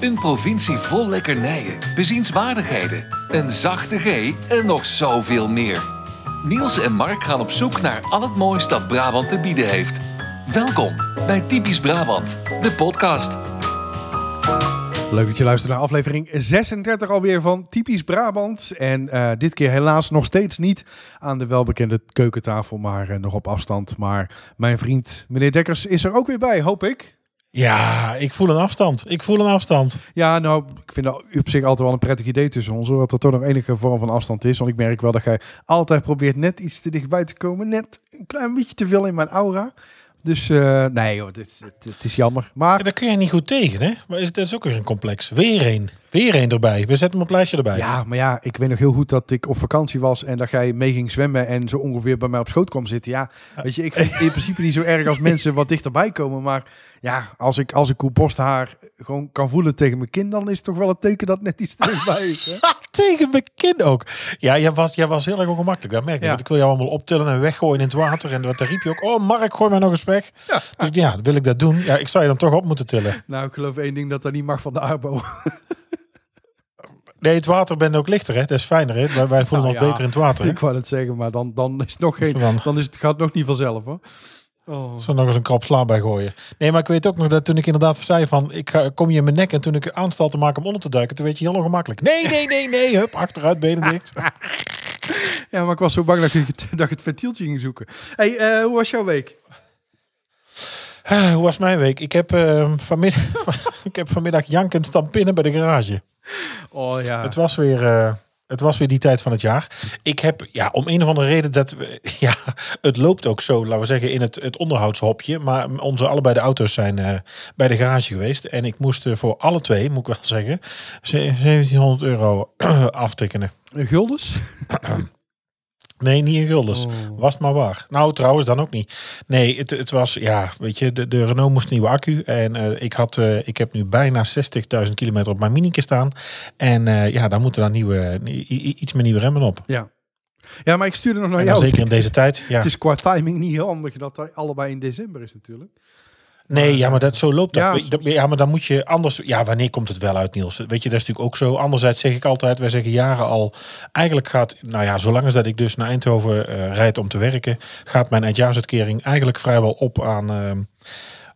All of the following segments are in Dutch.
Een provincie vol lekkernijen, bezienswaardigheden, een zachte G en nog zoveel meer. Niels en Mark gaan op zoek naar al het moois dat Brabant te bieden heeft. Welkom bij Typisch Brabant, de podcast. Leuk dat je luistert naar aflevering 36 alweer van Typisch Brabant. En uh, dit keer helaas nog steeds niet aan de welbekende keukentafel, maar uh, nog op afstand. Maar mijn vriend meneer Dekkers is er ook weer bij, hoop ik. Ja, ik voel een afstand. Ik voel een afstand. Ja, nou, ik vind dat op zich altijd wel een prettig idee tussen ons. Zodat er toch nog enige vorm van afstand is. Want ik merk wel dat jij altijd probeert net iets te dichtbij te komen. Net een klein beetje te veel in mijn aura. Dus uh, nee dit, het, het, is jammer. Maar... Ja, daar kun je niet goed tegen, hè? Maar is, dat is ook weer een complex. Weer een. Weer een erbij. We zetten hem op lijstje erbij. Ja, maar ja, ik weet nog heel goed dat ik op vakantie was en dat jij mee ging zwemmen en zo ongeveer bij mij op schoot kwam zitten. Ja, weet je, ik vind het in principe niet zo erg als mensen wat dichterbij komen. Maar ja, als ik, als ik uw borsthaar gewoon kan voelen tegen mijn kin, dan is het toch wel een teken dat net iets dichtbij is. Hè? tegen mijn kin ook. Ja, jij was, jij was heel erg ongemakkelijk. Dat merk ik. Ja. ik wil jou allemaal optillen en weggooien in het water. En wat riep je ook, oh Mark, gooi mij nog eens weg. Ja. Dus ja, wil ik dat doen? Ja, ik zou je dan toch op moeten tillen. Nou, ik geloof één ding dat dat niet mag van de Arbo. Nee, het water bent ook lichter, hè? Dat is fijner, hè? Wij, voelen nou, ons beter in het water. Hè? Ik wou het zeggen, maar dan, dan is het nog geen. Dan, dan is het, gaat het nog niet vanzelf, hoor. Oh. Zo nog eens een krap sla bij gooien. Nee, maar ik weet ook nog dat toen ik inderdaad zei van... ik ga, kom je in mijn nek en toen ik aanstal te maken om onder te duiken... toen weet je heel ongemakkelijk. Nee, nee, nee, nee. Hup, achteruit, benen dicht. ja, maar ik was zo bang dat ik, dat ik het ventieltje ging zoeken. hey, uh, hoe was jouw week? Uh, hoe was mijn week? Ik heb, uh, vanmiddag, ik heb vanmiddag jankend staan pinnen bij de garage. Oh ja. Het was weer, uh, het was weer die tijd van het jaar. Ik heb, ja, om een of andere reden dat, ja, het loopt ook zo, laten we zeggen, in het, het onderhoudshopje. Maar onze allebei de auto's zijn uh, bij de garage geweest. En ik moest voor alle twee, moet ik wel zeggen, 1700 euro aftekenen. Guldens? Nee, niet in guldens. Oh. Was het maar waar. Nou, trouwens, dan ook niet. Nee, het, het was, ja, weet je, de, de Renault moest een nieuwe accu. En uh, ik, had, uh, ik heb nu bijna 60.000 kilometer op mijn minieke staan. En uh, ja, daar moeten dan nieuwe, iets meer nieuwe remmen op. Ja. Ja, maar ik stuurde nog naar jou. Zeker in deze tijd. Ja. Het is qua timing niet heel handig dat hij allebei in december is natuurlijk. Nee, ja, maar dat, zo loopt dat. Ja, ja, maar dan moet je anders... Ja, wanneer komt het wel uit, Niels? Weet je, dat is natuurlijk ook zo. Anderzijds zeg ik altijd, wij zeggen jaren al... Eigenlijk gaat, nou ja, zolang als dat ik dus naar Eindhoven uh, rijd om te werken... gaat mijn eindjaarsuitkering eigenlijk vrijwel op aan, uh,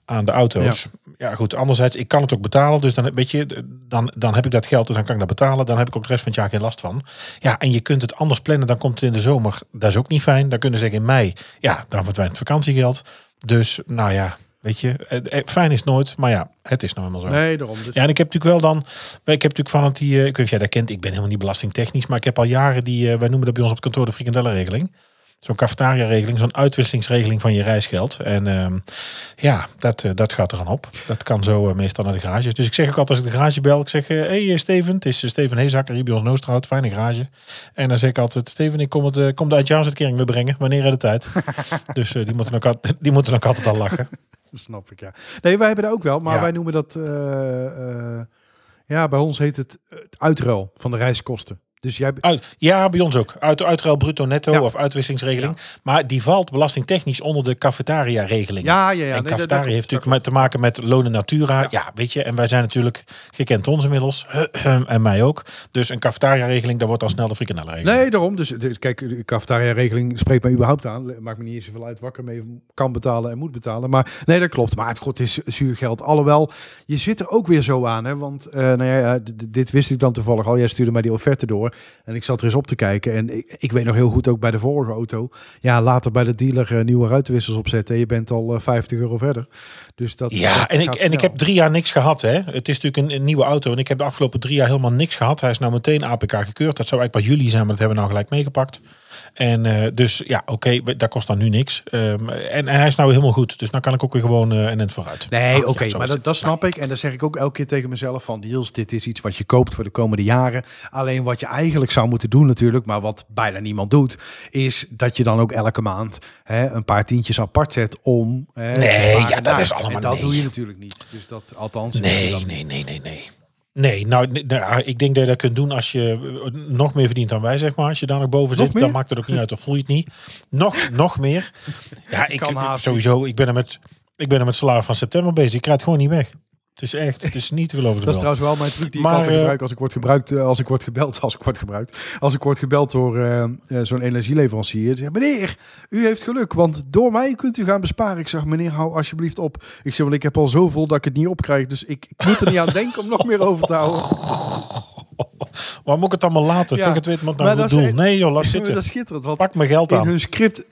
aan de auto's. Ja. ja. goed. Anderzijds, ik kan het ook betalen. Dus dan, weet je, dan, dan heb ik dat geld, dus dan kan ik dat betalen. Dan heb ik ook de rest van het jaar geen last van. Ja, en je kunt het anders plannen. Dan komt het in de zomer. Dat is ook niet fijn. Dan kunnen ze zeggen in mei, ja, dan verdwijnt het vakantiegeld. Dus, nou ja... Weet je, fijn is nooit, maar ja, het is nou helemaal zo. Nee, daarom. Dus... Ja, en ik heb natuurlijk wel dan, ik heb natuurlijk van het die, ik weet niet of jij dat kent, ik ben helemaal niet belastingtechnisch, maar ik heb al jaren die, wij noemen dat bij ons op het kantoor de frikandellenregeling. Zo'n cafetaria-regeling, zo'n uitwisselingsregeling van je reisgeld. En uh, ja, dat, uh, dat gaat er aan op. Dat kan zo uh, meestal naar de garage. Dus ik zeg ook altijd als ik de garage bel, ik zeg, hé hey, Steven, het is Steven Heesakker hier bij ons Noosterhout, fijne garage. En dan zeg ik altijd, Steven, ik kom, het, kom de uitjaarsuitkering weer brengen, wanneer er de tijd. dus die, moeten ook, die moeten ook altijd al lachen. Dat snap ik, ja. Nee, wij hebben dat ook wel, maar ja. wij noemen dat... Uh, uh, ja, bij ons heet het uitruil van de reiskosten. Dus jij... Uit, ja, bij ons ook. Uit, uitruil bruto netto ja. of uitwisselingsregeling. Ja. Maar die valt belastingtechnisch onder de cafetaria-regeling. Ja, ja, ja. En nee, cafetaria dat, dat, heeft natuurlijk te maken met lonen natura. Ja. ja. weet je. En wij zijn natuurlijk, gekend ons inmiddels. en mij ook. Dus een cafetaria-regeling, daar wordt al snel de frikandellenregeling. Nee, daarom. Dus, dus kijk, de cafetaria-regeling spreekt mij überhaupt aan. Maakt me niet eens zoveel uit wakker mee kan betalen en moet betalen. Maar nee, dat klopt. Maar het, god, is zuur geld. Alhoewel, je zit er ook weer zo aan. Hè? Want uh, nou ja, dit wist ik dan toevallig al. Jij stuurde mij die offerte door. En ik zat er eens op te kijken. En ik, ik weet nog heel goed ook bij de vorige auto. Ja, later bij de dealer uh, nieuwe ruitenwissels opzetten. Je bent al uh, 50 euro verder. Dus dat, ja, dat en, ik, en ik heb drie jaar niks gehad. Hè. Het is natuurlijk een, een, nieuwe auto. En ik heb de afgelopen drie jaar helemaal niks gehad. Hij is nou meteen APK gekeurd. Dat zou eigenlijk pas juli zijn, maar dat hebben we nou gelijk meegepakt. En uh, dus ja, oké, okay, dat kost dan nu niks. Um, en, en, hij is nou helemaal goed. Dus dan kan ik ook weer gewoon uh, en het vooruit. Nee, oké, okay, ja, maar dat, dat snap ik. En dan zeg ik ook elke keer tegen mezelf van... Niels, dit is iets wat je koopt voor de komende jaren. Alleen wat je eigenlijk zou moeten doen natuurlijk... maar wat bijna niemand doet... is dat je dan ook elke maand hè, een paar tientjes apart zet om... Hè, nee, ja, dat is allemaal En dat nee. doe je natuurlijk niet. Dus dat althans... Nee, nee, nee, nee, nee. Nee, nou, nou, ik denk dat je dat kunt doen als je nog meer verdient dan wij, zeg maar. Als je daar nog boven nog zit, meer? dan maakt het ook niet uit, of voel je het niet. Nog, nog meer. Ja, ik, sowieso, ik ben er met, ik ben er met salaris van september bezig. Ik krijg het gewoon niet weg. Het is echt, het is niet geloven. Dat is trouwens wel mijn truc die maar, ik altijd gebruik als ik word gebruikt, als ik word gebeld, als ik word gebruikt, als ik word gebeld door uh, zo'n energieleverancier. Zeg, meneer, u heeft geluk, want door mij kunt u gaan besparen. Ik zeg, meneer, hou alsjeblieft op. Ik zeg, want ik heb al zoveel dat ik het niet opkrijg, dus ik, ik moet er niet aan denken om nog meer over te houden. Waar moet ik het allemaal laten? Ja. het weet wat nou goed doel. Nee joh, laat zitten. Dat schitterend. Want Pak mijn geld aan. In hun script,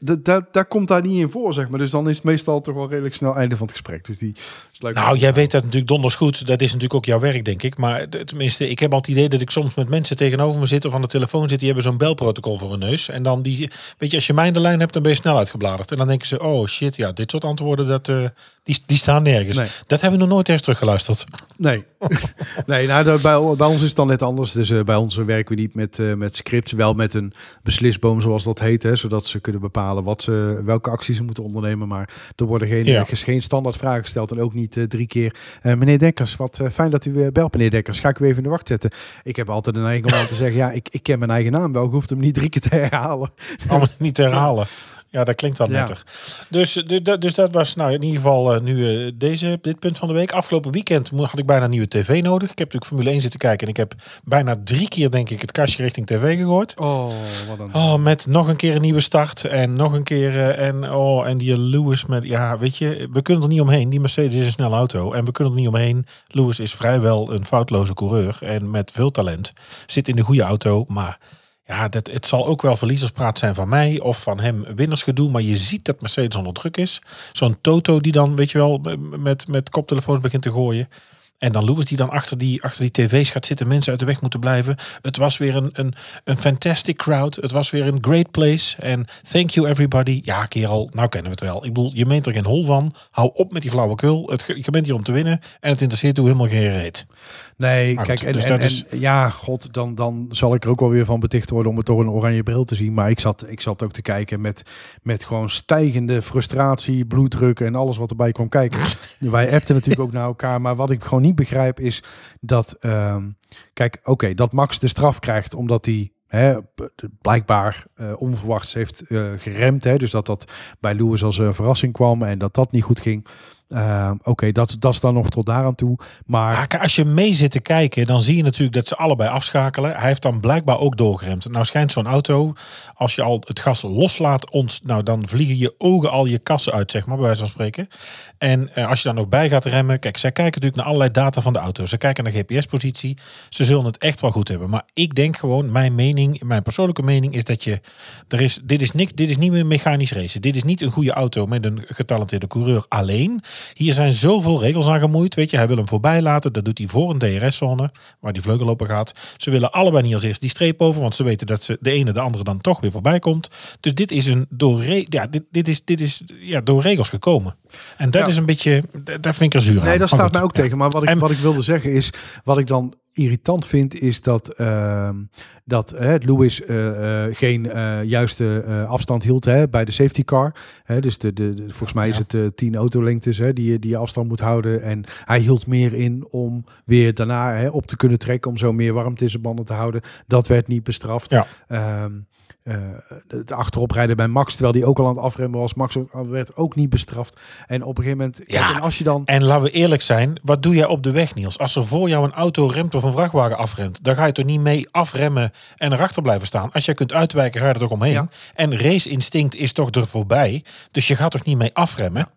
daar komt daar niet in voor, zeg maar. Dus dan is het meestal toch wel redelijk snel einde van het gesprek. Dus die, nou, jij weet dat natuurlijk donders goed. Dat is natuurlijk ook jouw werk, denk ik. Maar tenminste, ik heb al het idee dat ik soms met mensen tegenover me zit of aan de telefoon zit. Die hebben zo'n belprotocol voor hun neus. En dan die, weet je, als je mij in de lijn hebt, dan ben je snel uitgebladerd. En dan denken ze, oh shit, ja, dit soort antwoorden, dat, uh, die, die staan nergens. Dat hebben we nog nooit eens teruggeluisterd. Nee, nee nou, bij, bij ons is het dan net anders. Dus uh, bij ons werken we niet met, uh, met scripts, wel met een beslisboom, zoals dat heet. Hè, zodat ze kunnen bepalen wat ze, welke acties ze moeten ondernemen. Maar er worden geen, ja. geen standaard vragen gesteld en ook niet eh, drie keer. Meneer Dekkers, wat fijn dat u weer belt, meneer Dekkers. Ga ik u even in de wacht zetten. Ik heb altijd een eigen om te zeggen, ja, ik, ik ken mijn eigen naam wel. Ik hoef hem niet drie keer te herhalen. Allemaal niet te herhalen. Ja, dat klinkt wel netter. Dus, dus dat was nou in ieder geval uh, nu uh, deze, dit punt van de week. Afgelopen weekend had ik bijna een nieuwe tv nodig. Ik heb natuurlijk Formule 1 zitten kijken en ik heb bijna drie keer denk ik het kastje richting tv gegooid. Oh, wat een... Oh, met nog een keer een nieuwe start en nog een keer uh, en oh, en die Lewis met, ja, weet je, we kunnen er niet omheen. Die Mercedes is een snelle auto en we kunnen er niet omheen. Lewis is vrijwel een foutloze coureur en met veel talent. Zit in de goede auto, maar ja, dat, het zal ook wel verliezerspraat zijn van mij of van hem winnersgedoe. Maar je ziet dat Mercedes onder druk is. Zo'n Toto die dan, weet je wel, met, met koptelefoons begint te gooien. En dan Lewis die dan achter die, achter die tv's gaat zitten. Mensen uit de weg moeten blijven. Het was weer een, een, een fantastic crowd. Het was weer een great place. En thank you everybody. Ja, kerel, nou kennen we het wel. Ik bedoel, je meent er geen hol van. Hou op met die flauwekul. Het, je bent hier om te winnen. En het interesseert u helemaal geen reet. Nee, kijk, en, dus en, is... ja, god, dan, dan zal ik er ook wel weer van beticht worden om het door een oranje bril te zien. Maar ik zat, ik zat ook te kijken met, met gewoon stijgende frustratie, bloeddruk en alles wat erbij kwam kijken. Wij appten natuurlijk ook naar elkaar, maar wat ik gewoon niet begrijp is dat, uh, kijk, oké, dat Max de straf krijgt omdat hij blijkbaar uh, onverwachts heeft uh, geremd. Hè, dus dat dat bij Lewis als een verrassing kwam en dat dat niet goed ging. Uh, Oké, dat, is dan nog tot daaraan toe. Maar als je mee zit te kijken, dan zie je natuurlijk dat ze allebei afschakelen. Hij heeft dan blijkbaar ook doorgeremd. Nou schijnt zo'n auto, als je al het gas loslaat, ons, nou dan vliegen je ogen al je kassen uit, zeg maar, bij wijze van spreken. En uh, als je dan nog bij gaat remmen, kijk, zij kijken natuurlijk naar allerlei data van de auto. Ze kijken naar GPS-positie. Ze zullen het echt wel goed hebben. Maar ik denk gewoon, mijn mening, mijn persoonlijke mening is dat je, er is, dit is, niks, dit is niet meer mechanisch racen. Dit is niet een goede auto met een getalenteerde coureur alleen. Hier zijn zoveel regels aan gemoeid. Weet je, hij wil hem voorbij laten. Dat doet hij voor een DRS-zone, waar die vleugelloper gaat. Ze willen allebei niet als eerst die streep over, want ze weten dat ze de ene de andere dan toch weer voorbij komt. Dus dit is een door, ja, dit, dit is, dit is ja, door regels gekomen. En dat is een beetje, daar vind ik er zuur aan. Nee, dat staat mij ook tegen. Maar wat ik, wat ik wilde zeggen is, wat ik dan irritant vind, is dat, uh, dat Lewis uh, geen juiste afstand hield hè, bij de safety car. Hè, dus de, de, volgens mij is het tien autolengtes hè, die, die je afstand moet houden. En hij hield meer in om weer daarna hè, op te kunnen trekken, om zo meer warmte in zijn banden te houden. Dat werd niet bestraft. Ja. Ehm, het achterop rijden bij Max, terwijl die ook al aan het afremmen was. Max werd ook niet bestraft. En op een gegeven moment, ja, en als je dan... En laten we eerlijk zijn, wat doe jij op de weg, Niels? Als er voor jou een auto remt of een vrachtwagen afremt, dan ga je toch niet mee afremmen en erachter blijven staan. Als jij kunt uitwijken, ga je er toch omheen. En race instinct is toch er voorbij. Dus je gaat toch niet mee afremmen?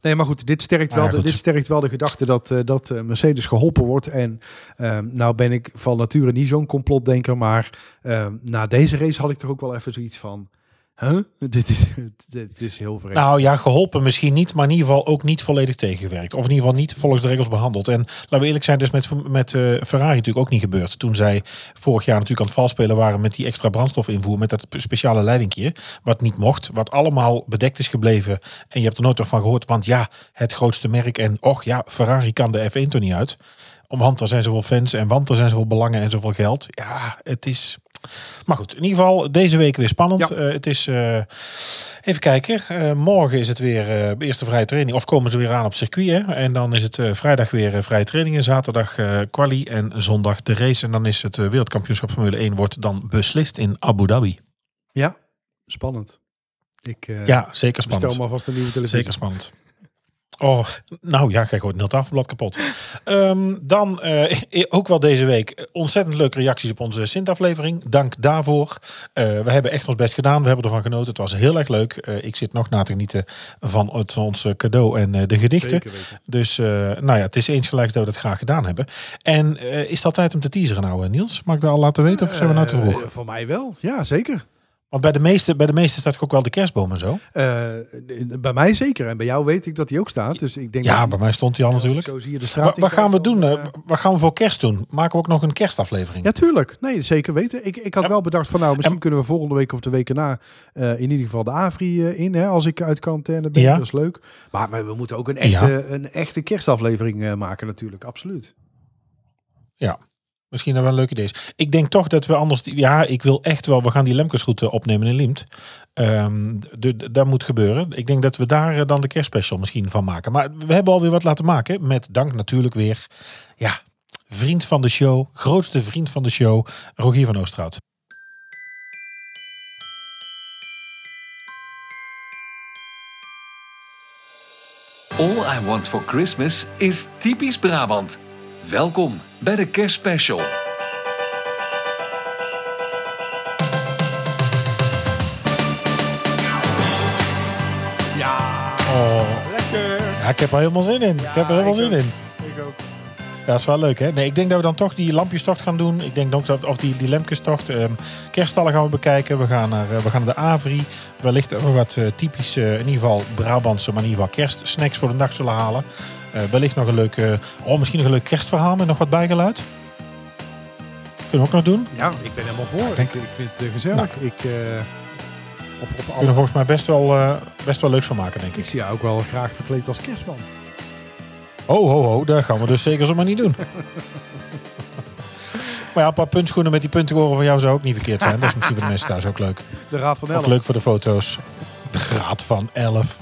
Nee, maar goed, dit sterkt wel, de, dit sterkt wel de gedachte dat, uh, dat uh, Mercedes geholpen wordt. En uh, nou ben ik van nature niet zo'n complotdenker, maar ehm, na deze race had ik toch ook wel even zoiets van... Dit is, is heel vreemd. Nou ja, geholpen misschien niet, maar in ieder geval ook niet volledig tegengewerkt. Of in ieder geval niet volgens de regels behandeld. En laten we eerlijk zijn, dus met, met uh, Ferrari natuurlijk ook niet gebeurd. Toen zij vorig jaar natuurlijk aan het valspelen waren met die extra brandstofinvoer, met dat speciale leidingje, wat niet mocht, wat allemaal bedekt is gebleven. En je hebt er nooit van gehoord, want ja, het grootste merk en och ja, Ferrari kan de F1 toch niet uit. Want er zijn zoveel fans en want er zijn zoveel belangen en zoveel geld. Ja, het is maar goed, in ieder geval deze week weer spannend. Uh, het is, uh, even kijken, uh, morgen is het weer eerste vrije training. Of komen ze weer aan op circuit. Hè? En dan is het vrijdag weer vrije trainingen. Zaterdag quali en zondag de race. En dan is het wereldkampioenschap Formule 1 wordt dan beslist in Abu Dhabi. Ja, spannend. Ik, ja, zeker spannend. Stel maar vast een nieuwe televisie. Zeker spannend. Oh, nou ja, kijk, wordt het tafelblad kapot. Um, dan uh, ook wel deze week ontzettend leuke reacties op onze Sint-aflevering. Dank daarvoor. Uh, we hebben echt ons best gedaan. We hebben ervan genoten. Het was heel erg leuk. Uh, ik zit nog na te genieten van het, ons cadeau en de gedichten. Dus nou ja, het is eens gelijk dat we dat graag gedaan hebben. En is dat tijd om te teaseren nou, Niels? Mag ik dat al laten weten of zijn we nou te vroeg? voor mij wel, ja zeker. Want bij de meeste, bij de meeste staat ook wel de kerstboom en zo. Uh, bij mij zeker. En bij jou weet ik dat die ook staat. Dus ik denk ja, bij mij stond hij al natuurlijk. Zo zie je de straat. Wat gaan we doen? Uh, wat gaan we voor kerst doen? Maken we ook nog een kerstaflevering? Ja, tuurlijk. Nee, zeker weten. Ik, ik had wel bedacht van nou, misschien kunnen we volgende week of de weken na uh, in ieder geval de Avri in. Hè, als ik uit quarantaine ben. Ja. Dat is leuk. Maar we, we moeten ook een echte, een echte kerstaflevering maken natuurlijk. Absoluut. Ja, Misschien wel een leuk idee. Ik denk toch dat we anders... Ja, ik wil echt wel... We gaan die Lemkesroute opnemen in Liemt. Um, dat moet gebeuren. Ik denk dat we daar eh, dan de kerstspecial misschien van maken. Maar we hebben alweer wat laten maken. Met dank natuurlijk weer... Ja, vriend van de show. Grootste vriend van de show. Rogier van Oosterhout. All I Want for Christmas is typisch Brabant. Welkom bij de kerstspecial. Ja, oh. lekker. Ja, ik heb er helemaal zin in. ik heb er helemaal zin in. Ik ook. Ja, dat is wel leuk, hè? Nee, ik denk dat we dan toch die lampjestocht gaan doen. Ik denk dat, of die, die lemkestocht. Um, kerststallen gaan we bekijken. We gaan naar, uh, we gaan naar de Avri. Wellicht ook wat uh, typische, in ieder geval Brabantse, maar in ieder geval kerstsnacks voor de dag zullen halen. Uh, wellicht nog een leuke, oh, misschien nog een leuk kerstverhaal met nog wat bijgeluid. Kunnen we ook nog doen? Ja, ik ben helemaal voor. Ik, ik, vind het gezellig. Nou. Ik, uh, of, of kunnen er volgens mij best wel, best wel leuks van maken, denk ik. Ik zie jou ook wel graag verkleed als kerstman. Oh, ho, ho, dat gaan we dus zeker zomaar niet doen. maar ja, een paar puntschoenen met die punten van jou zou ook niet verkeerd zijn. Dat is misschien voor de mensen thuis ook leuk. De Raad van 11. Ook leuk voor de foto's. De Raad van 11.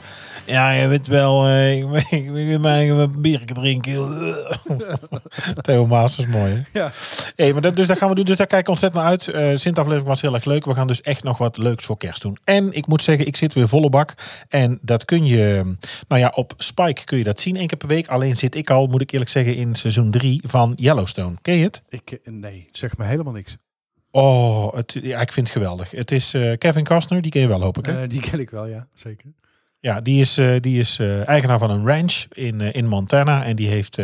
Ja, je weet wel, uh, ik, wil mijn bier drinken. Theo Maas is mooi, hè? Ja. Hey, maar dat, dus dat gaan we doen. Dus daar kijk ik ontzettend naar uit. Uh, Sint-aflevering was heel erg leuk. We gaan dus echt nog wat leuks voor kerst doen. En ik moet zeggen, ik zit weer volle bak. En dat kun je, nou ja, op Spike kun je dat zien één keer per week. Alleen zit ik al, moet ik eerlijk zeggen, in seizoen 3 van Yellowstone. Ken je het? Ik, eh, nee, zeg me helemaal niks. Oh, het, ja, ik vind het geweldig. Het is uh, Kevin Costner, die ken je wel, hoop ik. Hè? Uh, die ken ik wel, ja, zeker. Ja, die is, uh, die is uh, eigenaar van een ranch in, uh, in Montana. En die heeft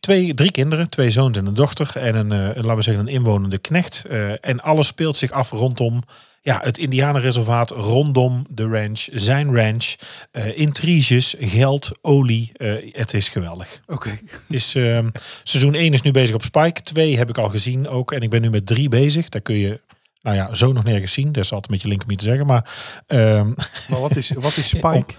twee, drie kinderen, twee zoons en een dochter. En een, laten we zeggen, een inwonende knecht. en alles speelt zich af rondom ja, het Indianenreservaat, rondom de ranch, zijn ranch. intriges, geld, olie. het is geweldig. Oké. Okay. is ehm, seizoen 1 is nu bezig op Spike. 2 heb ik al gezien ook. En ik ben nu met 3 bezig. Daar kun je nou ja, zo nog nergens zien. Dat is altijd een beetje link om te zeggen. Maar, um, maar wat, is, wat is Spike?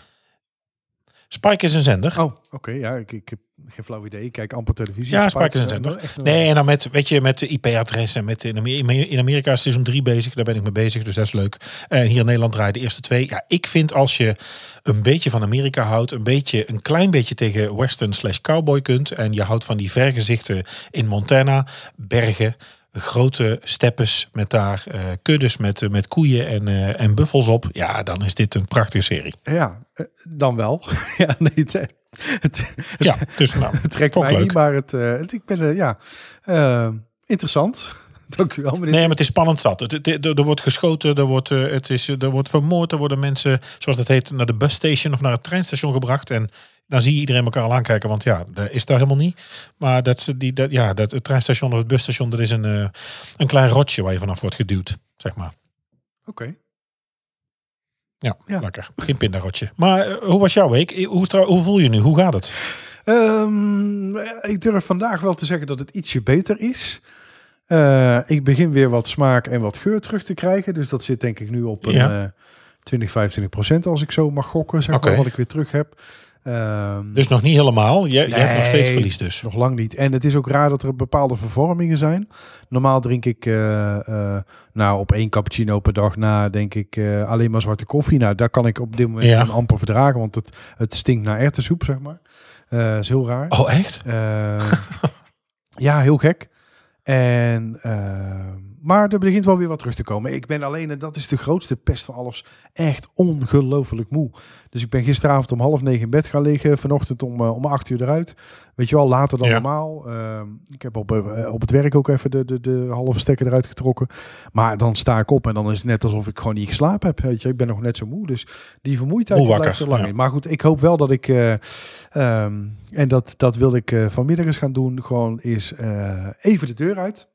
Spike is een zender. Oh, oké. Ja, ik, ik heb geen flauw idee. Ik kijk amper televisie. Ja, Spike, Spike is een zender. Nee, en dan met, weet je, met de IP-adres en met in Amerika, in Amerika is seizoen 3 bezig. Daar ben ik mee bezig, dus dat is leuk. En hier in Nederland draaien de eerste twee. Ja, ik vind als je een beetje van Amerika houdt, een beetje, een klein beetje tegen western slash cowboy kunt en je houdt van die vergezichten in Montana, bergen, grote steppes met daar uh, kuddes met, uh, met koeien en, uh, en buffels op. Ja, dan is dit een prachtige serie. Ja, dan wel. ja, nee, het, het, ja, dus nou, het trekt mij leuk. niet, maar het, ik ben, ja, interessant. Dank u wel. Nee, maar het is spannend zat. Het, het, er, wordt geschoten, er wordt, het is, er wordt vermoord, er worden mensen, zoals dat heet, naar de busstation of naar het treinstation gebracht. En dan zie je iedereen elkaar al aankijken, want ja, dat is daar helemaal niet. Maar dat, die, dat, ja, dat, het treinstation of het busstation, dat is een, uh, een klein rotje waar je vanaf wordt geduwd, zeg maar. Oké. Ja, ja, lekker. Geen pindarotje. Maar uh, hoe was jouw week? Hoe, hoe voel je nu? Hoe gaat het? Um, ik durf vandaag wel te zeggen dat het ietsje beter is. Uh, ik begin weer wat smaak en wat geur terug te krijgen. Dus dat zit denk ik nu op een ja. 20, 25 procent als ik zo mag gokken. Zeg okay. maar, wat ik weer terug heb. Um, dus nog niet helemaal. Je, nee, je, hebt nog steeds verlies dus. Nog lang niet. En het is ook raar dat er bepaalde vervormingen zijn. Normaal drink ik uh, uh, nou op één cappuccino per dag na denk ik uh, alleen maar zwarte koffie. Nou, daar kan ik op dit moment ja. amper verdragen, want het, het stinkt naar erwtensoep, zeg maar. Is heel raar. Oh, echt? ja, heel gek. En, ehm, maar er begint wel weer wat terug te komen. Ik ben alleen, en dat is de grootste pest van alles, echt ongelooflijk moe. Dus ik ben gisteravond om half negen in bed gaan liggen. Vanochtend om, uh, om acht uur eruit. Weet je wel, later dan normaal. Uh, ik heb op, uh, op het werk ook even de, de, de halve stekker eruit getrokken. Maar dan sta ik op en dan is het net alsof ik gewoon niet geslapen heb. Weet je, ik ben nog net zo moe. Dus die vermoeidheid Moe blijft er lang in. Maar goed, ik hoop wel dat ik, um, en dat, dat wilde ik vanmiddag eens gaan doen, gewoon is even de deur uit.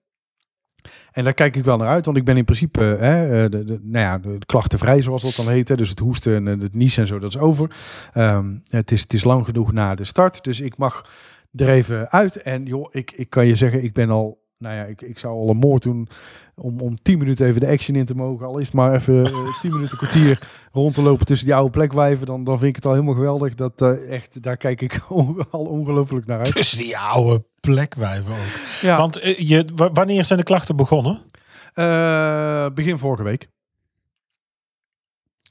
En daar kijk ik wel naar uit, want ik ben in principe hè, de, de, nou ja, de klachtenvrij, zoals dat dan heet. Hè, dus het hoesten en het niezen en zo, dat is over. Um, het, is, het is lang genoeg na de start, dus ik mag er even uit. En joh, ik, ik kan je zeggen, ik ben al nou ja, ik, ik zou al een moord doen om, om 10 minuten even de action in te mogen. Al is het maar even uh, 10 minuten kwartier rond te lopen tussen die oude plekwijven. Dan, dan vind ik het al helemaal geweldig. Dat uh, echt, daar kijk ik al ongelooflijk naar uit. Tussen die oude plekwijven ook. Ja. Want uh, je, wanneer zijn de klachten begonnen? begin vorige week.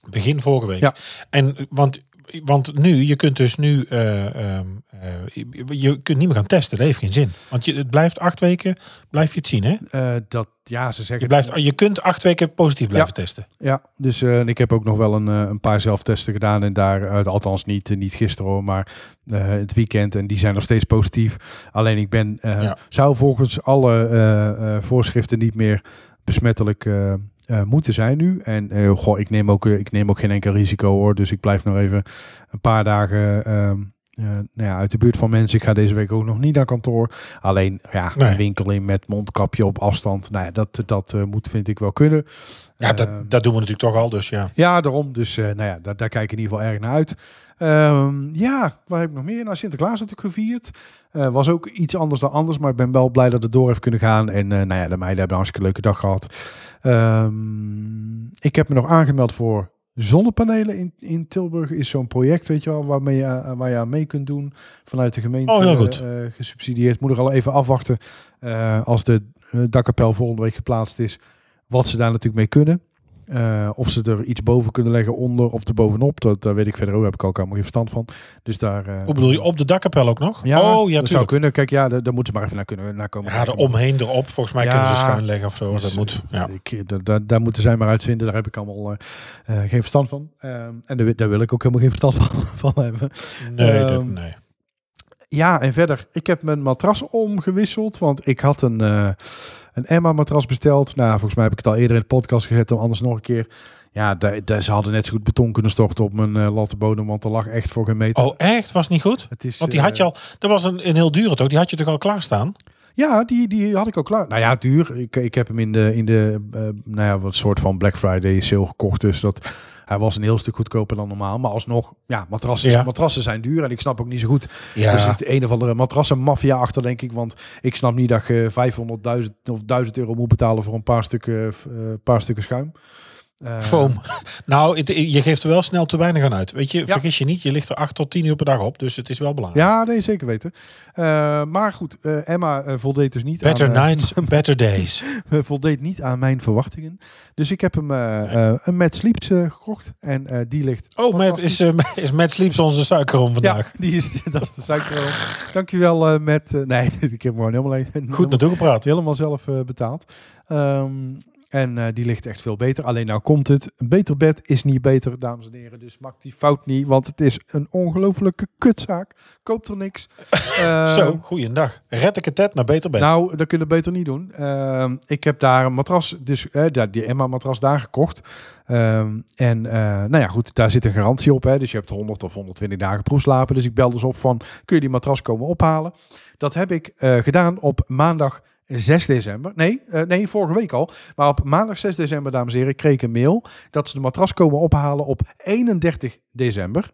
Begin vorige week. Ja. En want want nu, je kunt dus nu, uh, uh, je kunt niet meer gaan testen. Dat heeft geen zin. Want je, het blijft acht weken, blijf je het zien, hè? Uh, dat, ja, ze zeggen... Je, blijft, je kunt acht weken positief blijven testen. Ja, dus ik heb ook nog wel een, een paar zelftesten gedaan. En daar, althans niet, niet gisteren hoor, maar het weekend. En die zijn nog steeds positief. Alleen ik ben, ja. zou volgens alle voorschriften niet meer besmettelijk uh, moeten zijn nu. En uh, goh, ik neem, ook, uh, ik neem ook geen enkel risico hoor. Dus ik blijf nog even een paar dagen ehm, nou ja, uit de buurt van mensen. Ik ga deze week ook nog niet naar kantoor. Alleen ja, nee. een winkel in met mondkapje op afstand. Nou ja, dat, dat moet vind ik wel kunnen. Ja, dat, ehm, dat doen we natuurlijk toch al. Dus ja. Ja, daarom. Dus nou ja, daar, daar kijk ik in ieder geval erg naar uit. Um, ja, waar heb ik nog meer? Nou, Sinterklaas natuurlijk gevierd. Uh, was ook iets anders dan anders, maar ik ben wel blij dat het door heeft kunnen gaan. En uh, nou ja, de meiden hebben een hartstikke leuke dag gehad. Um, ik heb me nog aangemeld voor zonnepanelen in, in Tilburg. Is zo'n project, weet je wel, waarmee je, uh, waar je aan mee kunt doen vanuit de gemeente. Oh, heel goed. gesubsidieerd. Moet er al even afwachten als de dakkapel volgende week geplaatst is. Wat ze daar natuurlijk mee kunnen. Uh, of ze er iets boven kunnen leggen, onder of er bovenop. Dat, daar weet ik verder ook, heb ik ook helemaal geen verstand van. Dus daar... Uh, Hoe bedoel je, op de dakkapel ook nog? Ja, oh, ja dat zou kunnen. Kijk, ja, daar, moeten ze maar even naar, kunnen, naar komen. Ja, er omheen erop. Volgens mij ja, kunnen ze schuin leggen of zo. Dus, dat moet, ja. ik, daar, daar moeten zij maar uitvinden. Daar heb ik allemaal uh, geen verstand van. Ehm, en daar, daar, wil ik ook helemaal geen verstand van, van hebben. Nee, dat, nee. Ja, en verder, ik heb mijn matras omgewisseld, want ik had een, een Emma-matras besteld. Nou, volgens mij heb ik het al eerder in de podcast gezet, dan anders nog een keer. Ja, de, de, ze hadden net zo goed beton kunnen storten op mijn uh, lattenbodem, want er lag echt voor geen meter. Oh, echt? Was niet goed? Het is, want die had je al, dat was een, een heel dure toch? Die had je toch al klaarstaan? Ja, die, die had ik al klaar. Nou ja, duur. Ik, ik heb hem in de, in de uh, nou ja, wat soort van Black Friday sale gekocht. Dus dat, hij was een heel stuk goedkoper dan normaal. Maar alsnog, ja, matrassen, ja. matrassen zijn duur. En ik snap ook niet zo goed. Ja. Dus het een of andere matrassen maffia achter, denk ik. Want ik snap niet dat je 500.000 of 1000 euro moet betalen voor een paar stukken, uh, paar stukken schuim. Uh, Foam. Nou, het, je geeft er wel snel te weinig aan uit. Weet je, ja. vergis je niet, je ligt er 8 tot 10 uur per dag op. Dus het is wel belangrijk. Ja, nee, zeker weten. Uh, maar goed, uh, Emma voldeed dus niet better aan... Better nights, better days. voldeed niet aan mijn verwachtingen. Dus ik heb hem een Mad Sleeps gekocht. En die ligt... Oh, met, is, is Mad Sleeps onze suikerom vandaag? Ja, die is, dat is de suikerom. Dankjewel, met... nee, ik heb hem gewoon helemaal... Goed naartoe gepraat. Helemaal zelf betaald. Um, en uh, die ligt echt veel beter. Alleen nou komt het. Een beter bed is niet beter, dames en heren. Dus maak die fout niet, want het is een ongelofelijke kutzaak. Koopt er niks. uh, Zo, goeiedag. Red ik het net naar beter bed? Nou, dat kunnen we beter niet doen. Uh, ik heb daar een matras, dus die Emma-matras daar gekocht. Ehm, en nou ja, goed, daar zit een garantie op. Hè, dus je hebt 100 of 120 dagen proefslapen. Dus ik bel dus op van, kun je die matras komen ophalen? Dat heb ik gedaan op maandag 6 december. Nee, uh, nee, vorige week al. Maar op maandag 6 december, dames en heren, kreeg ik een mail dat ze de matras komen ophalen op 31 december.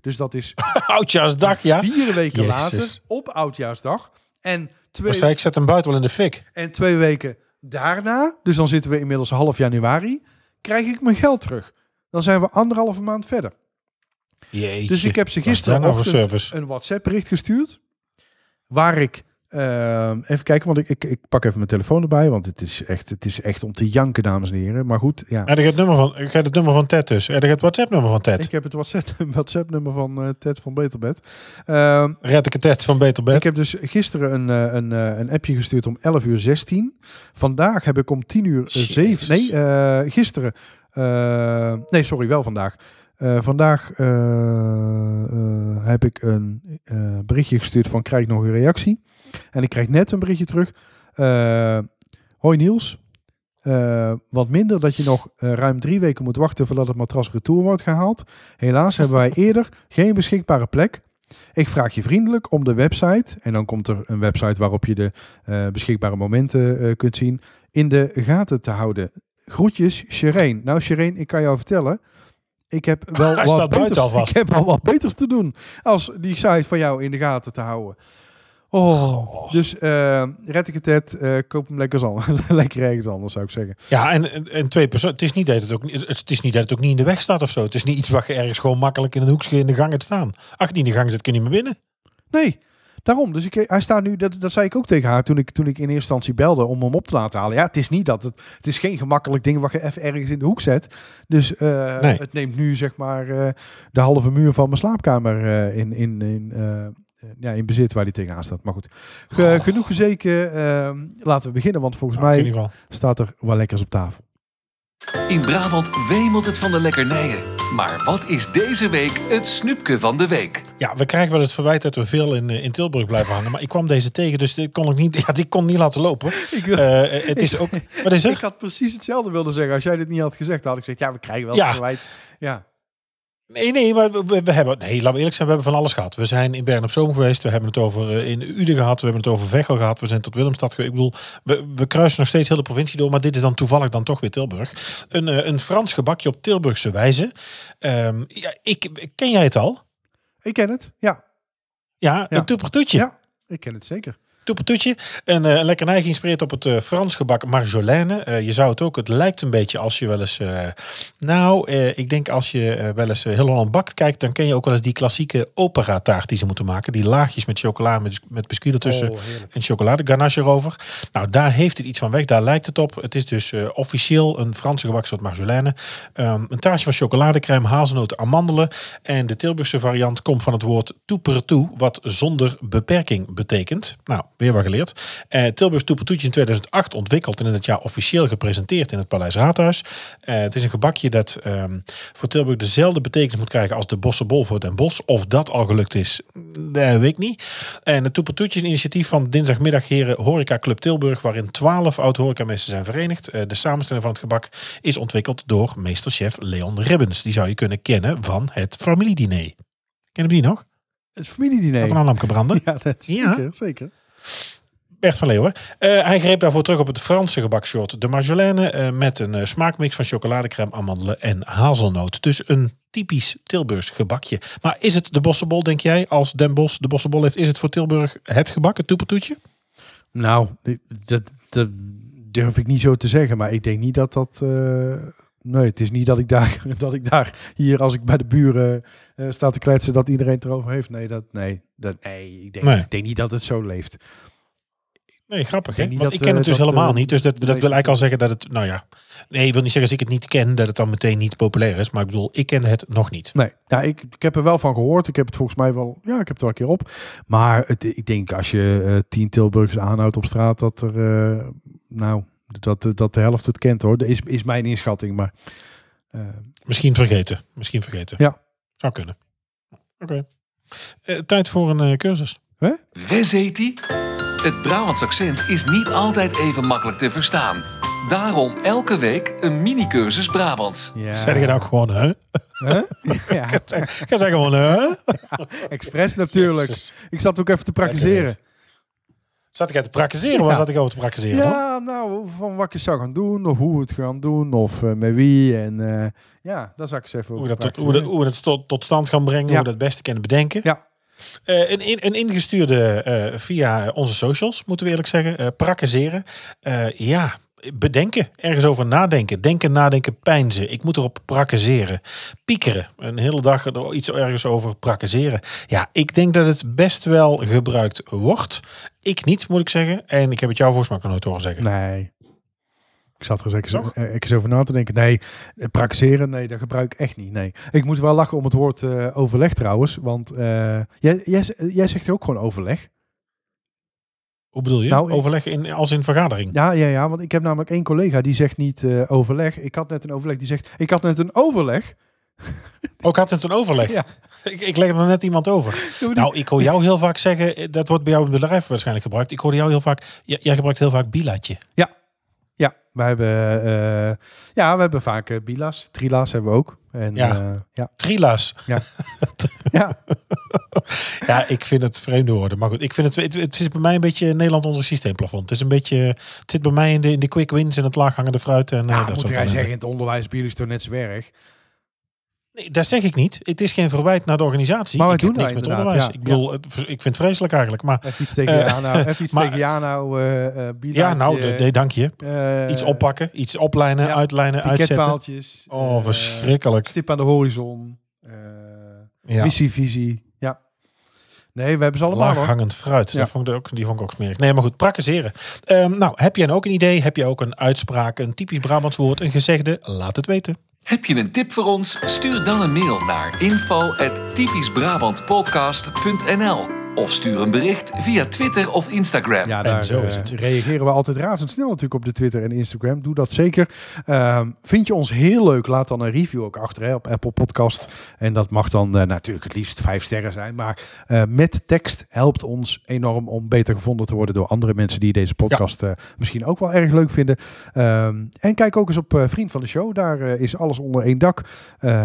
Dus dat is oudjaarsdag, ja. Vier weken Jezus. later op oudjaarsdag. En twee. zei ik zet hem buiten wel in de fik. En twee weken daarna, dus dan zitten we inmiddels half januari, krijg ik mijn geld terug. Dan zijn we anderhalve maand verder. Jeetje. Dus ik heb ze gisteren een WhatsApp bericht gestuurd waar ik Ehm, even kijken, want ik, ik, ik pak even mijn telefoon erbij, want het is echt, het is echt om te janken, dames en heren. Maar goed, ja. En het nummer van, ik ga het nummer van Ted dus. En het WhatsApp-nummer van Ted. Ik heb het WhatsApp-nummer van uh, Ted van Beterbed. Uh, Red ik het Ted van Beterbed? Ik heb dus gisteren een, uh, een, uh, een appje gestuurd om 11 uur 16. Vandaag heb ik om 10 uur 7. Nee, gisteren. nee, sorry, wel vandaag. Uh, vandaag uh, uh, heb ik een berichtje gestuurd van krijg ik nog een reactie. En ik krijg net een berichtje terug. hoi Niels. wat minder dat je nog ruim drie weken moet wachten voordat het matras retour wordt gehaald. Helaas hebben wij eerder geen beschikbare plek. Ik vraag je vriendelijk om de website, en dan komt er een website waarop je de beschikbare momenten kunt zien, in de gaten te houden. Groetjes, Shireen. Nou, Shireen, ik kan jou vertellen, ik heb wel Hij wat beters, ik heb al wat beters te doen als die site van jou in de gaten te houden. Oh, dus uh, red ik het, uh, koop hem lekker, anders, lekker ergens anders, zou ik zeggen. Ja, en, en twee personen. Het is niet dat het ook het is niet dat het ook niet in de weg staat of zo. Het is niet iets wat je ergens gewoon makkelijk in een hoekje in de gang hebt staan. Ach, die in de gang zit, kun je niet meer binnen. Nee, Daarom, dus ik, hij staat nu, dat, dat zei ik ook tegen haar toen ik, toen ik in eerste instantie belde om hem op te laten halen. Ja, het is niet dat het, het is geen gemakkelijk ding wat je even ergens in de hoek zet. Dus uh, het neemt nu zeg maar de halve muur van mijn slaapkamer in, in, in, ja, in bezit waar die tegenaan staat. Maar goed, oh. genoeg gezeken. Ehm, laten we beginnen, want volgens nou, mij staat er wel lekkers op tafel. In Brabant wemelt het van de lekkernijen. Maar wat is deze week het snoepje van de week? Ja, we krijgen wel het verwijt dat we veel in, in Tilburg blijven hangen. Maar ik kwam deze tegen, dus dit kon ik niet, ja, die kon niet laten lopen. Ik, wil, uh, het is ook, wat is er? Ik had precies hetzelfde willen zeggen. Als jij dit niet had gezegd, had ik gezegd, ja, we krijgen wel ja. het verwijt. Ja. Nee, nee, maar we, we, hebben, nee, laten we eerlijk zijn, we hebben van alles gehad. We zijn in Bern op Zoom geweest, we hebben het over uh, in Uden gehad, we hebben het over Veghel gehad, we zijn tot Willemstad geweest. Ik bedoel, we, we kruisen nog steeds heel de provincie door, maar dit is dan toevallig dan toch weer Tilburg. Een, uh, een Frans gebakje op Tilburgse wijze. Um, ja, ik, ken jij het al? Ik ken het, ja. Ja, ja. een toepertoetje. Ja, ik ken het zeker. Toepeltoetje. Een uh, lekkernij geïnspireerd op het uh, Frans gebak Marjolaine. Uh, je zou het ook, het lijkt een beetje als je wel eens... nou, ik denk als je wel eens heel Holland bakt kijkt... dan ken je ook wel eens die klassieke opera taart die ze moeten maken. Die laagjes met chocola, met, met biscuit ertussen oh, en chocolade ganache erover. Nou, daar heeft het iets van weg. Daar lijkt het op. Het is dus officieel een Franse gebaksoort Marjolaine. Um, een taartje van chocoladecrème, hazelnoten, amandelen. En de Tilburgse variant komt van het woord toeper wat zonder beperking betekent. Nou, weer wat geleerd. Uh, Tilburgs Toepeltoetje in 2008 ontwikkeld en in het jaar officieel gepresenteerd in het Paleis Raadhuis. Uh, het is een gebakje dat um, voor Tilburg dezelfde betekenis moet krijgen als de Bossenbol voor Den Bosch. Of dat al gelukt is, dat weet ik niet. En het Toepeltoetje is een initiatief van dinsdagmiddag heren Horeca Club Tilburg, waarin 12 oud-horecameesters zijn verenigd. Uh, de samenstelling van het gebak is ontwikkeld door meesterchef Leon Ribbens. Die zou je kunnen kennen van het familiediner. Kennen we die nog? Het familiediner. Van een lampje branden. Ja, dat zeker, ja. zeker. Bert van Leeuwen. Uh, hij greep daarvoor terug op het Franse gebakshort de Marjolaine. Uh, met een uh, smaakmix van chocoladecrème, amandelen en hazelnoot. Dus een typisch Tilburgs gebakje. Maar is het de bossenbol, denk jij, als Den Bosch de bossenbol heeft? Is het voor Tilburg het gebak, het toepeltoetje? Nou, dat, dat durf ik niet zo te zeggen. Maar ik denk niet dat dat... Nee, het is niet dat ik daar, dat ik daar hier als ik bij de buren uh, sta te kletsen dat iedereen het erover heeft. Nee, dat, nee, dat, nee, ik denk, nee. ik denk niet dat het zo leeft. Nee, grappig. Hè? Want ik ken het dus helemaal niet. Dus dat, dat wil eigenlijk al zeggen dat het, nou ja. Nee, ik wil niet zeggen als ik het niet ken, dat het dan meteen niet populair is. Maar ik bedoel, ik ken het nog niet. Nee, ja, ik, ik heb er wel van gehoord. Ik heb het volgens mij wel, ja, ik heb het wel een keer op. Maar het, ik denk als je uh, tien Tilburgers aanhoudt op straat, dat er, nou, dat, dat de helft het kent hoor. Dat is, is mijn inschatting. Maar, uh, Misschien vergeten. Misschien vergeten. Ja. Zou kunnen. Oké. Okay. tijd voor een cursus. Huh? Wezeti? Het Brabants accent is niet altijd even makkelijk te verstaan. Daarom elke week een mini-cursus Brabants. Ja. Zeg je nou gewoon, hè? Huh? Ja. Ik ga zeggen gewoon, hè? Ja, expres natuurlijk. Ik zat ook even te praktiseren. Zat ik uit te praktiseren? Ja. Waar zat ik over te praktiseren? Ja, nou, van wat je zou gaan doen, of hoe we het gaan doen, of uh, met wie. En uh, ja, daar zag ik eens even hoe, dat tot, hoe, dat, hoe we het tot, tot stand gaan brengen, hoe we dat het beste kunnen bedenken. Ja. Uh, een, in, een ingestuurde via onze socials, moeten we eerlijk zeggen. Prakkezeren. ja, bedenken, ergens over nadenken. Denken, nadenken, pijnzen. Ik moet erop prakkezeren. Piekeren. Een hele dag er iets ergens over prakkezeren. Ja, ik denk dat het best wel gebruikt wordt. Ik niet, moet ik zeggen. En ik heb het jou volgens mij nog nooit horen zeggen. Nee. Ik zat er zeker ik eens over na te denken. Nee, praktiseren, nee, dat gebruik ik echt niet. Nee. Ik moet wel lachen om het woord uh, overleg trouwens. Want uh, jij, jij, jij zegt ook gewoon overleg. Hoe bedoel je? Nou, overleg in, als in vergadering? Ja, ja, ja, want ik heb namelijk één collega die zegt niet uh, overleg. Ik had net een overleg, die zegt, ik had net een overleg. Ook had het een overleg? Ja. Ik, ik leg er net iemand over. Nou, ik hoor jou heel vaak zeggen, dat wordt bij jou in het bedrijf waarschijnlijk gebruikt. Ik hoor jou heel vaak, jij gebruikt heel vaak bilatje. Ja, we hebben, uh, ja, we hebben vaak uh, bila's. Trila's hebben we ook. En, ja. Uh, ja. Trila's. Ja. ja. ja, ik vind het vreemde woorden. Maar goed, ik vind het, het, het is bij mij een beetje Nederland onder systeemplafond. Het is een beetje, het zit bij mij in de, in de quick wins en het laaghangende fruit. En, ja, dat moet jij zeggen, in het onderwijs bij jullie toch net zo erg. Nee, dat zeg ik niet. Het is geen verwijt naar de organisatie. Maar we ik doen niks met onderwijs. ik bedoel, ik vind het vreselijk eigenlijk. Maar, even iets tegen uh, nou, even iets tegen nou, uh, Ja, nou, de, dank je. Uh, iets oppakken, iets oplijnen, ja, uitlijnen, uitzetten. Oh, verschrikkelijk. Stip aan de horizon. Missie, visie. Ja. Nee, we hebben ze allemaal. Laaghangend fruit. Ja. Dat vond ik ook, die vond ik ook smerig. Nee, maar goed, praktiseren. Um, nou, heb jij ook een idee? Heb je ook een uitspraak, een typisch Brabants woord, een gezegde? Laat het weten. Heb je een tip voor ons? Stuur dan een mail naar info@typischbrabantpodcast.nl of stuur een bericht via Twitter of Instagram. Ja, daar zo is het. Uh, reageren we altijd razendsnel natuurlijk op de Twitter en Instagram. Doe dat zeker. Uh, vind je ons heel leuk? Laat dan een review ook achter hè, op Apple Podcast. En dat mag dan uh, natuurlijk het liefst vijf sterren zijn. Maar eh, met tekst helpt ons enorm om beter gevonden te worden door andere mensen die deze podcast ja. misschien ook wel erg leuk vinden. Ehm, en kijk ook eens op Vriend van de Show. Daar is alles onder één dak.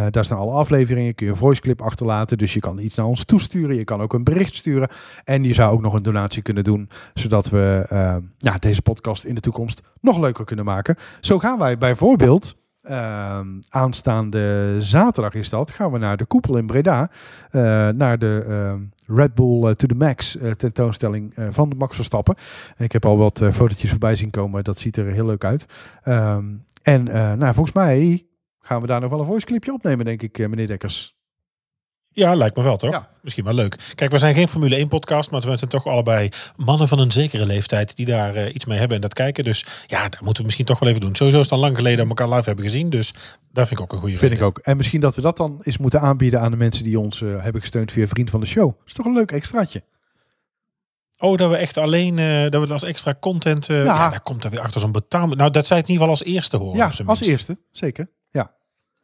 daar staan alle afleveringen. Kun je een voice clip achterlaten. Dus je kan iets naar ons toesturen. Je kan ook een bericht sturen. En je zou ook nog een donatie kunnen doen, zodat we uh, ja, deze podcast in de toekomst nog leuker kunnen maken. Zo gaan wij bijvoorbeeld uh, aanstaande zaterdag is dat, gaan we naar de Koepel in Breda, uh, naar de uh, Red Bull to the Max tentoonstelling van Max Verstappen. Ik heb al wat fotootjes voorbij zien komen, dat ziet er heel leuk uit. Ehm, en nou, volgens mij gaan we daar nog wel een voice clipje opnemen, denk ik, meneer Dekkers. Ja, lijkt me wel toch? Misschien wel leuk. Kijk, we zijn geen Formule 1 podcast, maar we zijn toch allebei mannen van een zekere leeftijd die daar uh, iets mee hebben en dat kijken. Dus ja, dat moeten we misschien toch wel even doen. Sowieso is het al lang geleden dat we elkaar live hebben gezien. Dus dat vind ik ook een goede Vind ik ook. En misschien dat we dat dan eens moeten aanbieden aan de mensen die ons uh, hebben gesteund via Vriend van de Show. Dat is toch een leuk extraatje. Oh, dat we echt alleen, uh, dat we het als extra content. ja. ja, daar komt er weer achter zo'n betaal. Nou, dat zij het in ieder geval als eerste horen. Ja, als eerste, zeker.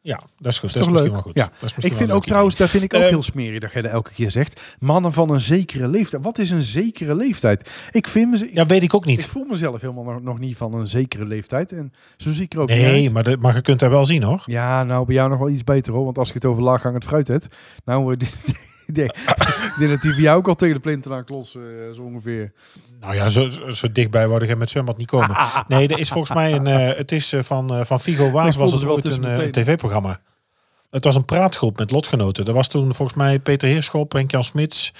Ja. Dat is goed. Dat is, dat is leuk. goed. Ja. ik vind ook trouwens, daar vind ik ook uh, heel smerig dat jij dat elke keer zegt. Mannen van een zekere leeftijd. Wat is een zekere leeftijd? Ik vind me, ja, weet ik ook niet. Ik voel mezelf helemaal nog, niet van een zekere leeftijd. En zo zie ik er ook nee, niet maar, de, maar je kunt daar wel zien hoor. Ja, nou bij jou nog wel iets beter hoor. Want als je het over laaghangend fruit hebt. Nou, ik denk, dat die bij jou ook al tegen de plinten aan klossen, uh, zo ongeveer. Nou ja, zo, zo dichtbij word ik met zwembad niet komen. Nee, er is volgens mij een. Uh, het is uh, van, van Figo Waas was het ooit een, een tv-programma. Het was een praatgroep met lotgenoten. Er was toen volgens mij Peter Heerschop, Henk-Jan Smits,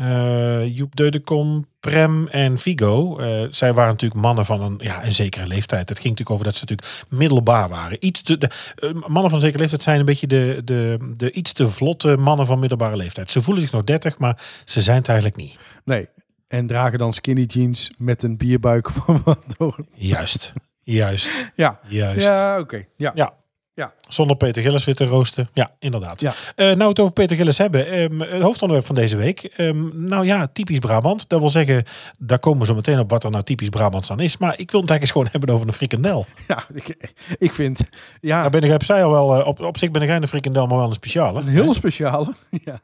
uh, Joep Deudekon, Prem en Vigo. Uh, zij waren natuurlijk mannen van een, ja, een zekere leeftijd. Het ging natuurlijk over dat ze natuurlijk middelbaar waren. Iets te, de, uh, mannen van een zekere leeftijd zijn een beetje de, de, de iets te vlotte mannen van middelbare leeftijd. Ze voelen zich nog 30, maar ze zijn het eigenlijk niet. Nee, en dragen dan skinny jeans met een bierbuik van door. Juist, juist. Ja, juist. Ja, oké. Ja. ja. Ja. Zonder Peter Gillis weer te roosten. Ja, inderdaad. Ja. Uh, nou, het over Peter Gillis hebben. Um, het hoofdonderwerp van deze week. Um, nou ja, typisch Brabant. Dat wil zeggen, daar komen we zo meteen op wat er nou typisch Brabants aan is. Maar ik wil het eigenlijk eens gewoon hebben over een frikandel. Ja, ik, ik vind... Ja. Nou ben ik, heb zij al wel, uh, op, op zich ben ik een frikandel, maar wel een speciale. Een heel speciale, ja.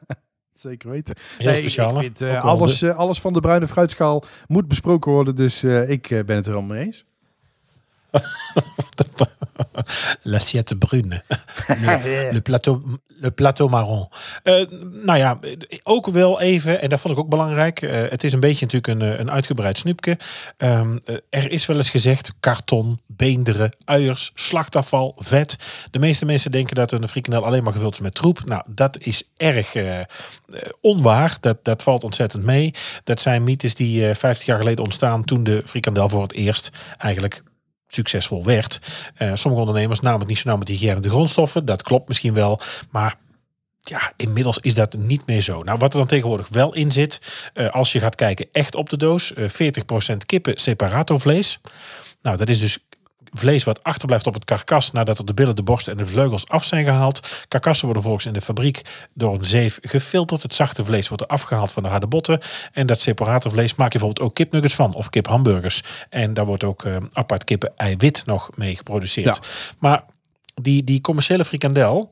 Zeker weten. Heel nee, speciale. Ik vind, uh, alles, alles van de bruine fruitschaal moet besproken worden. Dus ik ben het er allemaal mee eens. L'assiette brune. le, plateau, le plateau marron. Uh, nou ja, ook wel even, en dat vond ik ook belangrijk. Uh, het is een beetje natuurlijk een, eh, een uitgebreid snoepje. Um, uh, er is wel eens gezegd karton, beenderen, uiers, slachtafval, vet. De meeste mensen denken dat een frikandel alleen maar gevuld is met troep. Nou, dat is erg onwaar. Dat, dat valt ontzettend mee. Dat zijn mythes die 50 jaar geleden ontstaan toen de frikandel voor het eerst eigenlijk succesvol werd. Uh, sommige ondernemers namen het niet zo nauw met hygiëne de grondstoffen. Dat klopt misschien wel. Maar ja, inmiddels is dat niet meer zo. Nou, wat er dan tegenwoordig wel in zit, uh, als je gaat kijken echt op de doos, uh, 40% kippen separato vlees. Nou, dat is dus vlees wat achterblijft op het karkas nadat er de billen, de borst en de vleugels af zijn gehaald. Karkassen worden volgens in de fabriek door een zeef gefilterd. Het zachte vlees wordt er afgehaald van de harde botten. En dat separator vlees maak je bijvoorbeeld ook kipnuggets van of kiphamburgers. En daar wordt ook uh, apart kippen eiwit nog mee geproduceerd. Maar die, die commerciële frikandel,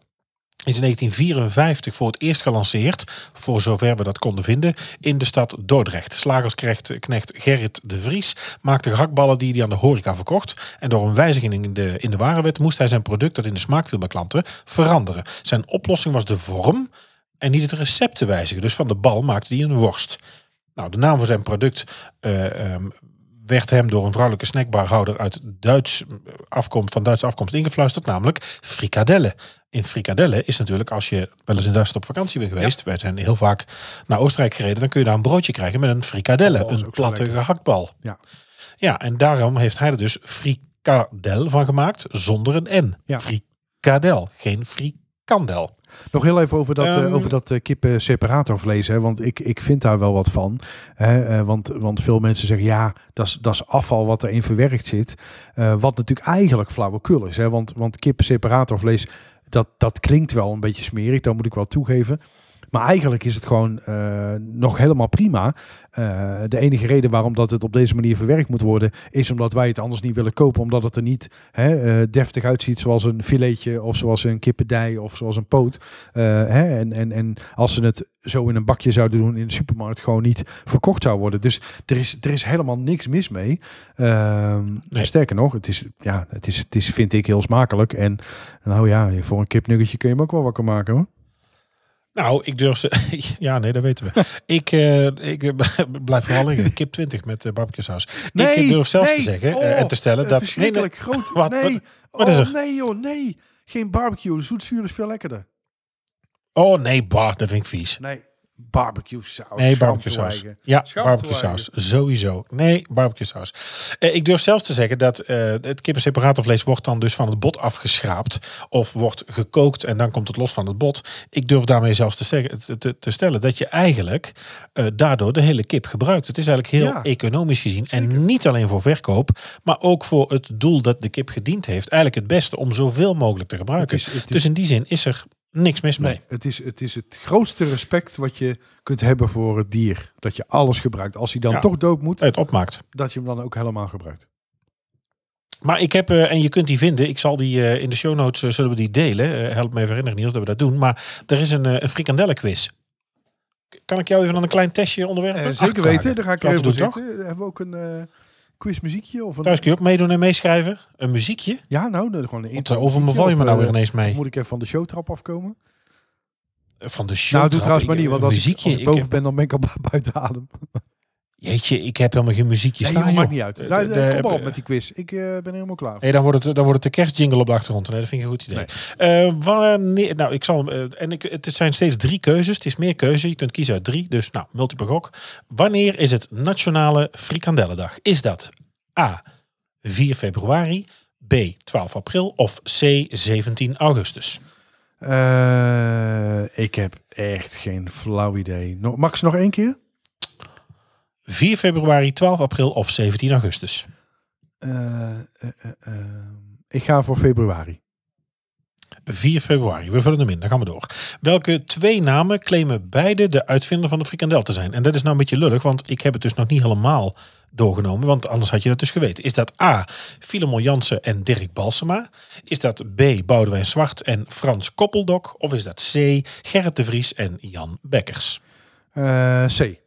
is in 1954 voor het eerst gelanceerd, voor zover we dat konden vinden, in de stad Dordrecht. Slagersknecht Gerrit de Vries maakte gehaktballen die hij aan de horeca verkocht. En door een wijziging in de, in de warenwet moest hij zijn product dat in de smaak viel bij klanten veranderen. Zijn oplossing was de vorm en niet het recept te wijzigen. Dus van de bal maakte hij een worst. Nou, de naam van zijn product uh, um, werd hem door een vrouwelijke snackbarhouder uit Duits afkomst, van Duitse afkomst ingefluisterd, namelijk frikadelle. In frikadelle is natuurlijk, als je wel eens in Duitsland op vakantie bent geweest, wij zijn heel vaak naar Oostenrijk gereden, dan kun je daar een broodje krijgen met een frikadelle, oh, een platte gehaktbal. Ja. ja, en daarom heeft hij er dus frikadel van gemaakt, zonder een N. Ja. Frikadel, geen frikandel. Nog heel even over dat, um, over dat uh, kippen separatorvlees. Hè, want ik, ik vind daar wel wat van. Hè, uh, want, want veel mensen zeggen ja, dat is afval wat erin verwerkt zit. Wat natuurlijk eigenlijk flauwekul is. Hè, want, want kippen separatorvlees, dat, dat klinkt wel een beetje smerig. Dat moet ik wel toegeven. Maar eigenlijk is het gewoon uh, nog helemaal prima. Uh, de enige reden waarom dat het op deze manier verwerkt moet worden, is omdat wij het anders niet willen kopen. Omdat het er niet hè, uh, deftig uitziet zoals een filetje of zoals een kippendij of zoals een poot. Hè, en, en, en als ze het zo in een bakje zouden doen in de supermarkt, gewoon niet verkocht zou worden. Dus er is, er is helemaal niks mis mee. Ehm, nee. Sterker nog, het is, ja, het, is, het is, vind ik, heel smakelijk. En nou ja, voor een kipnuggetje kun je hem ook wel wakker maken hoor. Nou, ik durf ze. Ja, nee, dat weten we. ik, uh, ik uh, blijf vooral liggen. Kip 20 met uh, barbecue saus. Nee, ik durf zelfs nee. te zeggen oh, en te stellen dat. Verschrikkelijk nee, groot. Wat, nee. Wat, wat oh, is er? Nee, joh, nee. Geen barbecue. Zoetzuur is veel lekkerder. Oh nee, bah, dat vind ik vies. Nee barbecue saus. Nee, barbecue saus. Ja, barbecue saus. Sowieso. Nee, barbecue saus. Eh, ik durf zelfs te zeggen dat uh, het kippenseparatorvlees wordt dan dus van het bot afgeschraapt. Of wordt gekookt en dan komt het los van het bot. Ik durf daarmee zelfs te, zeggen, te, te stellen dat je eigenlijk uh, daardoor de hele kip gebruikt. Het is eigenlijk heel ja, economisch gezien. Zeker. En niet alleen voor verkoop, maar ook voor het doel dat de kip gediend heeft. Eigenlijk het beste om zoveel mogelijk te gebruiken. Het is, het is, dus in die zin is er niks mis mee. Nee, het, is, het is het grootste respect wat je kunt hebben voor het dier. Dat je alles gebruikt. Als hij dan toch dood moet, het opmaakt. Dat je hem dan ook helemaal gebruikt. Maar ik heb, uh, en je kunt die vinden, ik zal die uh, in de show notes, uh, zullen we die delen. help me even herinneren Niels dat we dat doen. Maar er is een, een frikandellenquiz. Kan ik jou even aan een klein testje onderwerpen? zeker weten, daar ga ik even zitten. Hebben we ook een quizmuziekje? Of een... Thuis kun je ook meedoen en meeschrijven? Een muziekje? Ja, nou, gewoon een intro. Over me val je me nou weer ineens mee? Moet ik even van de showtrap afkomen? Van de show. Nou, doe trouwens maar niet, want als, muziekje, ik, als ik boven heb... ben, dan ben ik al buiten adem. Jeetje, ik heb helemaal geen muziekje nee, staan. maakt niet uit. Nou, de, de, kom maar op met die quiz. Ik uh, ben helemaal klaar. Nee, dan wordt het, dan wordt het de kerstjingle op de achtergrond. Nee, dat vind ik een goed idee. Nee. Uh, wanneer, nou, ik zal, uh, en ik, het zijn steeds drie keuzes. Het is meer keuze. Je kunt kiezen uit drie. Dus, nou, multiple gok. Wanneer is het Nationale Frikandellendag? Is dat A. 4 februari, B. 12 april of C. 17 augustus? Ik heb echt geen flauw idee. Nog, mag ze nog één keer? 4 februari, 12 april of 17 augustus? Uh, ik ga voor februari. 4 februari. We vullen hem in, dan gaan we door. Welke twee namen claimen beide de uitvinder van de frikandel te zijn? En dat is nou een beetje lullig, want ik heb het dus nog niet helemaal doorgenomen, want anders had je dat dus geweten. Is dat A. Filemon Jansen en Dirk Balsema? Is dat B. Boudewijn Zwart en Frans Koppeldok? Of is dat C. Gerrit de Vries en Jan Bekkers? Uh, C.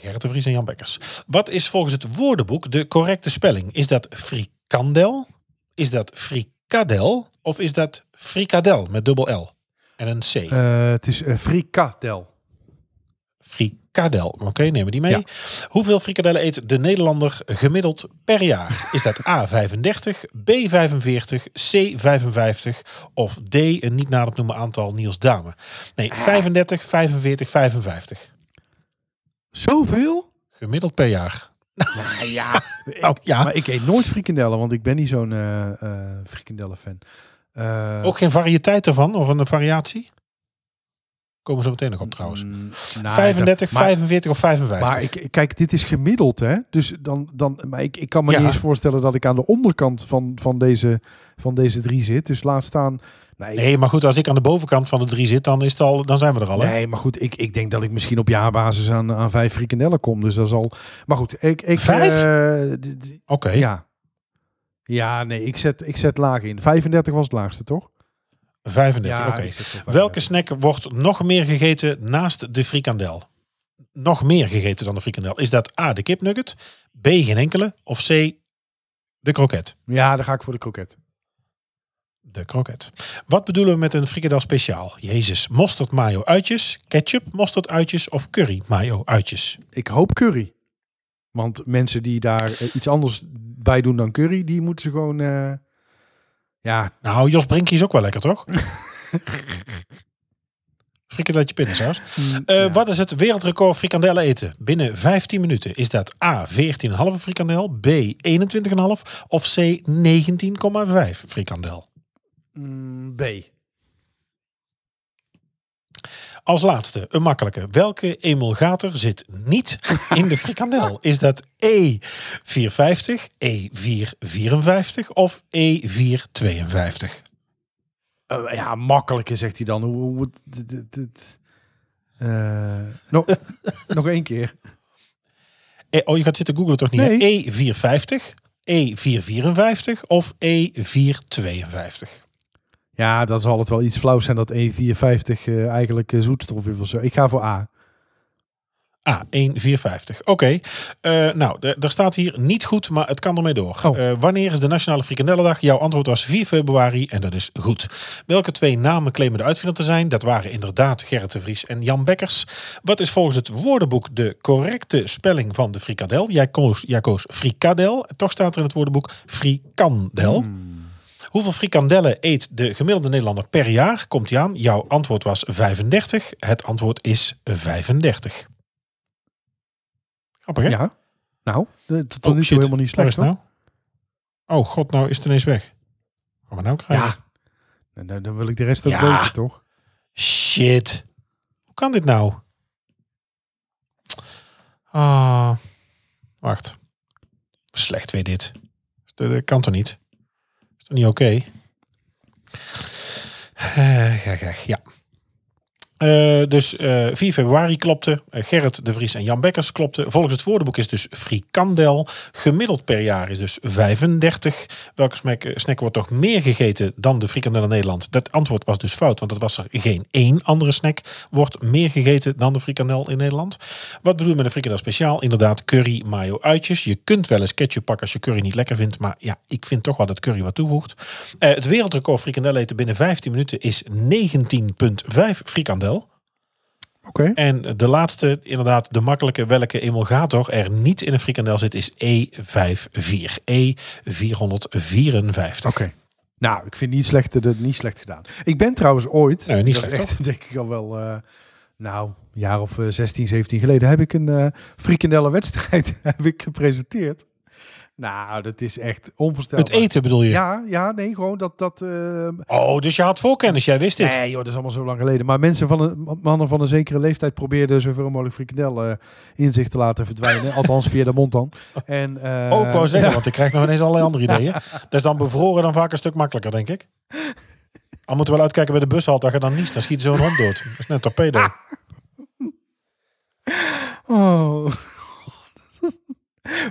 Gerrit de Vries en Jan Bekkers. Wat is volgens het woordenboek de correcte spelling? Is dat frikandel? Is dat frikadel? Of is dat frikadel met dubbel L en een C? Uh, het is uh, frikadel. Frikadel. Oké, okay, nemen we die mee. Ja. Hoeveel frikadellen eet de Nederlander gemiddeld per jaar? Is dat A35, B45, C55 of D, een niet nader noemen aantal Niels Dame? Nee, 35, 45, 55. Zoveel? Gemiddeld per jaar. Nou ja, ik, oh, ja. Maar ik eet nooit frikandellen, want ik ben niet zo'n uh, uh, frikandellen fan. Uh, Ook geen variëteit ervan of een variatie? Komen zo meteen nog op trouwens. Mm, nou, 35, maar, 45 of 55. Maar ik, kijk, dit is gemiddeld hè. Dus dan, dan maar ik, ik kan me niet eens voorstellen dat ik aan de onderkant van, van, deze, van deze drie zit. Dus laat staan. Nee, nee, maar goed, als ik aan de bovenkant van de drie zit, dan, is het al, dan zijn we er al. Hè? Nee, maar goed, ik, ik denk dat ik misschien op jaarbasis aan, aan vijf frikandellen kom. Dus dat is al. Maar goed, ik. ik vijf? Uh, Oké. Ja. Ja, nee, ik zet, ik zet laag in. 35 was het laagste, toch? 35, oké. Welke snack wordt nog meer gegeten naast de frikandel? Nog meer gegeten dan de frikandel. Is dat A, de kipnugget, B, geen enkele, of C, de kroket? Ja, dan ga ik voor de kroket. De kroket. Wat bedoelen we met een frikandel speciaal? Jezus, mosterd, mayo, uitjes, ketchup, mosterd, uitjes of curry, mayo, uitjes? Ik hoop curry. Want mensen die daar eh, iets anders bij doen dan curry, die moeten ze gewoon... Uh, ja. Nou, Jos Brinkje is ook wel lekker, toch? Frikandelletje pindasaus. Mm, uh, Wat is het wereldrecord frikandellen eten? Binnen 15 minuten. Is dat A, 14,5 frikandel, B, 21,5 of C, 19,5 frikandel? Mm, B. Als laatste, een makkelijke. Welke emulgator zit niet in de frikandel? Is dat E450, E454 of E452? Uh, ja, makkelijke zegt hij dan. Hoe, hoe, uh, nog, nog één keer. E, oh, je gaat zitten googlen toch niet? Nee. E450, E454 of E452? Ja, dan zal het wel iets flauw zijn dat E450 uh, eigenlijk uh, zoetstof is of zo. Ik ga voor A. A, 1,450. Oké. Okay. Uh, nou, daar staat hier niet goed, maar het kan ermee door. Oh. Uh, wanneer is de Nationale Frikandellendag? Jouw antwoord was 4 februari en dat is goed. Welke twee namen claimen de uitvinder te zijn? Dat waren inderdaad Gerrit de Vries en Jan Bekkers. Wat is volgens het woordenboek de correcte spelling van de frikadel? Jij koos, jij koos frikadel. Toch staat er in het woordenboek frikandel. Hmm. Hoeveel frikandellen eet de gemiddelde Nederlander per jaar? Komt hij aan? Jouw antwoord was 35. Het antwoord is 35. Grappig, hè? Ja. Nou, tot oh, nu toe helemaal niet slecht. nou? Oh god, nou is het ineens weg. Gaan we nou krijgen? Ja. Dan, dan wil ik de rest ook ja. weten, toch? Shit. Hoe kan dit nou? Ah. Wacht. Slecht weer dit. Dat kan toch niet? Niet oké? Okay? Uh, ja. Uh, dus uh, eh, 4 februari klopte. Uh, Gerrit de Vries en Jan Bekkers klopte. Volgens het woordenboek is dus frikandel. Gemiddeld per jaar is dus 35. Welke snack, snack wordt toch meer gegeten dan de frikandel in Nederland? Dat antwoord was dus fout, want het was er geen één andere snack wordt meer gegeten dan de frikandel in Nederland. Wat bedoel je met een frikandel speciaal? Inderdaad, curry, mayo, uitjes. Je kunt wel eens ketchup pakken als je curry niet lekker vindt, maar ja, ik vind toch wel dat curry wat toevoegt. het wereldrecord frikandel eten binnen 15 minuten is 19,5 frikandel. En de laatste, inderdaad, de makkelijke, welke emulgator er niet in een frikandel zit, is E54. E454. Oké. Nou, ik vind niet slecht, de, niet slecht gedaan. Ik ben trouwens ooit, nee, niet slecht, echt, denk ik al wel, uh, nou, een jaar of 16, eh, 17 geleden, heb ik een uh, frikandellen wedstrijd heb ik gepresenteerd. Nou, dat is echt onvoorstelbaar. Het eten bedoel je? Ja, ja nee, gewoon dat... dat uh... Oh, dus je had voorkennis, jij wist dit? Nee joh, dat is allemaal zo lang geleden. Maar mensen van een, mannen van een zekere leeftijd probeerden zoveel mogelijk frikandel uh, in zich te laten verdwijnen. Althans via de mond dan. En, uh... ik wou zeggen, want ik krijg nog ineens allerlei andere ideeën. Dat is dan bevroren dan vaak een stuk makkelijker, denk ik. Al moeten we wel uitkijken bij de bushal, dat je dan niet, dan schiet zo'n hond dood. Dat is net torpedo. Oh.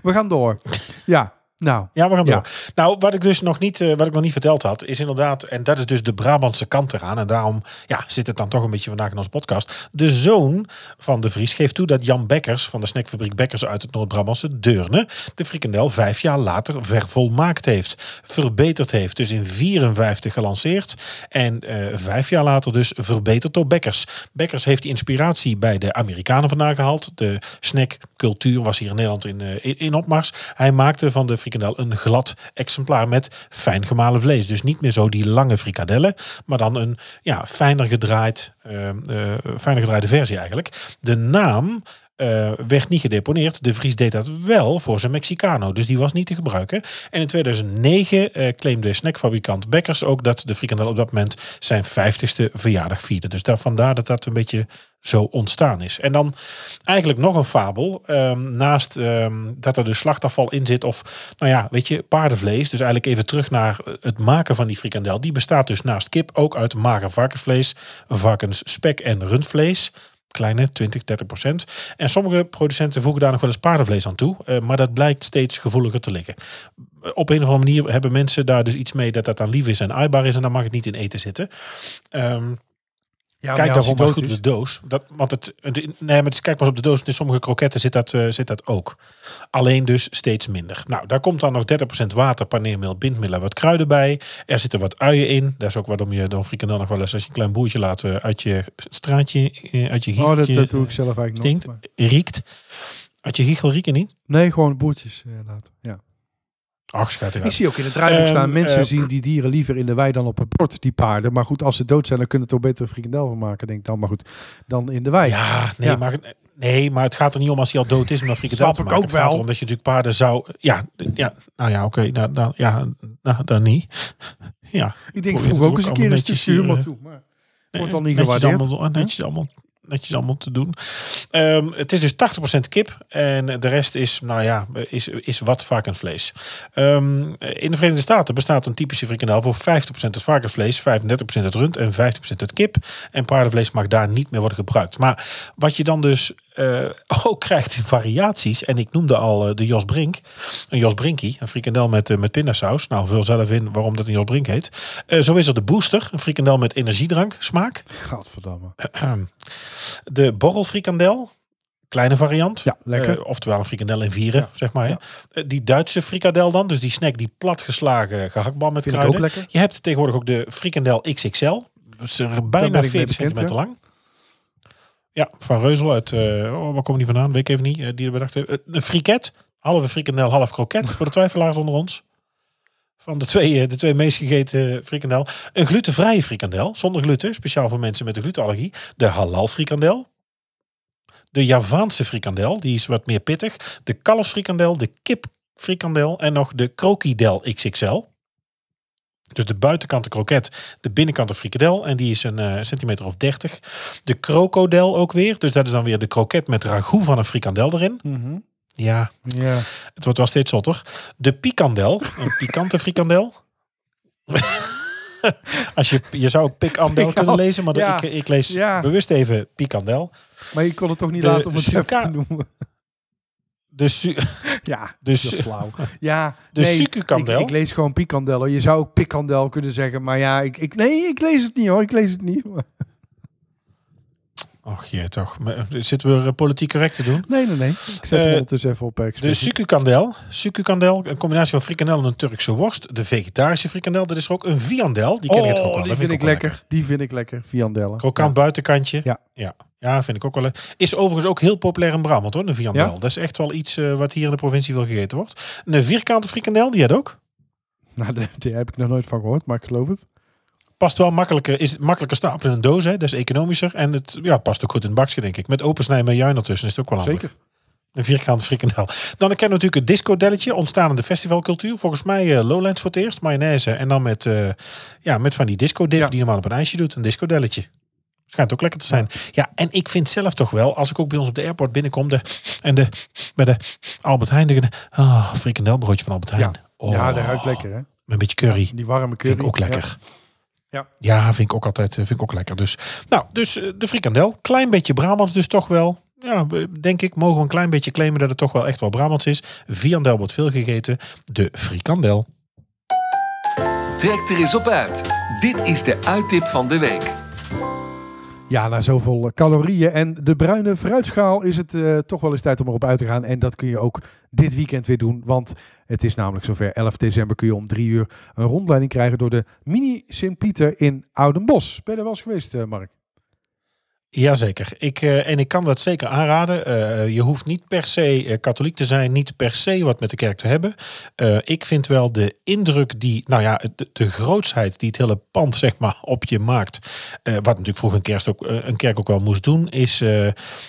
We gaan door. Ja. Nou, ja, we gaan door. Nou, wat ik dus nog niet, uh, wat ik nog niet verteld had, is inderdaad, en dat is dus de Brabantse kant eraan. En daarom ja, zit het dan toch een beetje vandaag in onze podcast. De zoon van de Vries geeft toe dat Jan Bekkers van de snackfabriek Bekkers uit het Noord-Brabantse Deurne de frikandel vijf jaar later vervolmaakt heeft. Verbeterd heeft. Dus in 54 gelanceerd. En uh, vijf jaar later dus verbeterd door Bekkers. Bekkers heeft die inspiratie bij de Amerikanen vandaan gehaald. De snackcultuur was hier in Nederland in, uh, in, in opmars. Hij maakte van de frikandel een glad exemplaar met fijn gemalen vlees. Dus niet meer zo die lange frikadellen, maar dan een ja, fijner, gedraaid, uh, uh, fijner gedraaide versie eigenlijk. De naam uh, werd niet gedeponeerd. De Vries deed dat wel voor zijn Mexicano, dus die was niet te gebruiken. En in 2009 uh, claimde snackfabrikant Bekkers ook dat de frikandel op dat moment zijn 50ste verjaardag vierde. Dus daar, vandaar dat dat een beetje zo ontstaan is. En dan eigenlijk nog een fabel. Um, naast um, dat er dus slachtafval in zit of, nou ja, weet je, paardenvlees. Dus eigenlijk even terug naar het maken van die frikandel. Die bestaat dus naast kip ook uit mager varkensvlees, varkensspek en rundvlees kleine 20, 30 procent. En sommige producenten voegen daar nog wel eens paardenvlees aan toe. Uh, maar dat blijkt steeds gevoeliger te liggen. Op een of andere manier hebben mensen daar dus iets mee dat dat dan lief is en aaibaar is. En dan mag het niet in eten zitten. Um, ja, kijk daarom maar goed op de doos. Dat, want het, nee, maar het, kijk maar op de doos. In sommige kroketten zit dat, uh, zit dat ook. Alleen dus steeds minder. Nou, daar komt dan nog 30% water, paneermeel, bindmiddel wat kruiden bij. Er zitten wat uien in. Dat is ook waarom je dan frikandel nog wel eens als je een klein boertje laat uh, uit je straatje, uh, uit je giecheltje. Oh, dat, dat, doe ik zelf eigenlijk stinkt, nog. Riekt. Uit je giechel rieken niet? Nee, gewoon boertjes laten. Ja. Ach. Ik zie ook in het draaiboek um, staan mensen uh, zien die dieren liever in de wei dan op het bord, die paarden. Maar goed, als ze dood zijn, dan kunnen het toch beter een frikandel van maken, denk ik dan. Maar goed, dan in de wei. Ja, nee, ja. maar... Nee, maar het gaat er niet om als hij al dood is een frikandel te maken. ook het wel. gaat erom dat je natuurlijk paarden zou... Ja, ja nou ja, oké. Okay, nou, nou, ja, nou, dan niet. Ja. Ik denk vroeger ook eens een keer een stukje humor toe. Maar wordt dan niet gewaardeerd. Allemaal, netjes allemaal netjes allemaal te doen. Um, het is dus 80% kip en de rest is, nou ja, is, is wat varkensvlees. Um, in de Verenigde Staten bestaat een typische frikandel voor 50% het varkensvlees, 35% het rund en 50% het kip. En paardenvlees mag daar niet meer worden gebruikt. Maar wat je dan dus uh, ook krijgt variaties. En ik noemde al uh, de Jos Brink. Een Jos Brinkie, een frikandel met, uh, met pindasaus. Nou, vul zelf in waarom dat een Jos Brink heet. zo is er de Booster, een frikandel met energiedrank smaak. Gadverdamme. de borrelfrikandel. Kleine variant. Ja, lekker. oftewel een frikandel in vieren, ja. zeg maar. Ja. die Duitse frikandel dan. Dus die snack die platgeslagen gehaktbal met Vind kruiden. Je hebt tegenwoordig ook de frikandel XXL. Dus bijna 40 centimeter lang. Ja, van Reuzel uit, uh, oh, waar komen die vandaan? Weet ik even niet. Uh, die bedacht heeft. een friket, halve frikandel, half kroket. voor de twijfelaars onder ons. Van de twee, de twee meest gegeten frikandel. Een glutenvrije frikandel, zonder gluten. Speciaal voor mensen met een glutenallergie. De halal frikandel. De Javaanse frikandel, die is wat meer pittig. De kalfsfrikandel, de kip frikandel en nog de krokidel XXL. Dus de buitenkant de kroket, de binnenkant de frikadel. En die is een uh, centimeter of 30. De krokodel ook weer. Dus dat is dan weer de kroket met ragout van een frikandel erin. Mm -hmm. Ja. ja, het wordt wel steeds zotter. De pikandel, een pikante frikandel. Als je, je zou ook pikandel kunnen lezen, maar ja. ik, ik lees ja. bewust even pikandel. Maar je kon het toch niet de laten om het te noemen? De ja, dus flauw. Ja, de nee. Ik, ik, lees gewoon pikandel. Je zou ook pikandel kunnen zeggen, maar ja, ik, ik, nee, ik lees het niet hoor. Ik lees het niet. Och je toch. Eh, zitten we uh, politiek correct te doen? Nee, nee, nee. Ik zet uh, het dus even op. Uh, de sucukandel. Sucukandel, een combinatie van frikandel en een Turkse worst. De vegetarische frikandel. Dat is er ook een viandel. Die ken oh, ik het ook wel. Die vind, ik lekker. Die vind ik lekker. Viandellen. Krokant ja. buitenkantje. Ja. ja. Ja, vind ik ook wel. Is overigens ook heel populair in Brabant hoor, de viandel. Ja? Dat is echt wel iets uh, wat hier in de provincie veel gegeten wordt. Een vierkante frikandel, die had ook. Nou, daar heb ik nog nooit van gehoord, maar ik geloof het. Past wel makkelijker, is het makkelijker stapelen in een doos, hè? dat is economischer. En het ja, past ook goed in het bakje, denk ik. Met opensnijden met juin ertussen is het ook wel handig. Zeker. Een vierkante frikandel. Dan kennen we natuurlijk het disco-delletje, ontstaan in de festivalcultuur. Volgens mij uh, Lowlands voor het eerst, mayonaise. En dan met, uh, ja, met van die disco-dip ja. die normaal op een ijsje doet. Een disco-delletje. Schijnt ook lekker te zijn. Ja. en ik vind zelf toch wel, als ik ook bij ons op de airport binnenkom de, en de, bij de Albert Heijn, de oh, frikandelbroodje van Albert Heijn. Ja, oh, ja dat ruikt lekker hè. Met een beetje curry. Ja, die warme curry. Vind ik ook lekker. Ja. ja, vind ik ook altijd vind ik ook lekker. Dus, nou, dus de frikandel. Klein beetje Brabants dus toch wel. Ja, denk ik, mogen we een klein beetje claimen dat het toch wel echt wel Brabants is. Viandel wordt veel gegeten. De frikandel. Trek er eens op uit. Dit is de uittip van de week. Ja, na zoveel calorieën en de bruine fruitschaal is het uh, toch wel eens tijd om erop uit te gaan. En dat kun je ook dit weekend weer doen. Want het is namelijk zover 11 december kun je om drie uur een rondleiding krijgen door de Mini Sint-Pieter in Oudenbos. Ben je er wel eens geweest, uh, Mark? Jazeker. Ik, uh, en ik kan dat zeker aanraden. Uh, je hoeft niet per se katholiek te zijn, niet per se wat met de kerk te hebben. ik vind wel de indruk die, nou ja, de, de grootsheid die het hele pand zeg maar op je maakt. wat natuurlijk vroeger een, kerst ook, een kerk ook wel moest doen, is,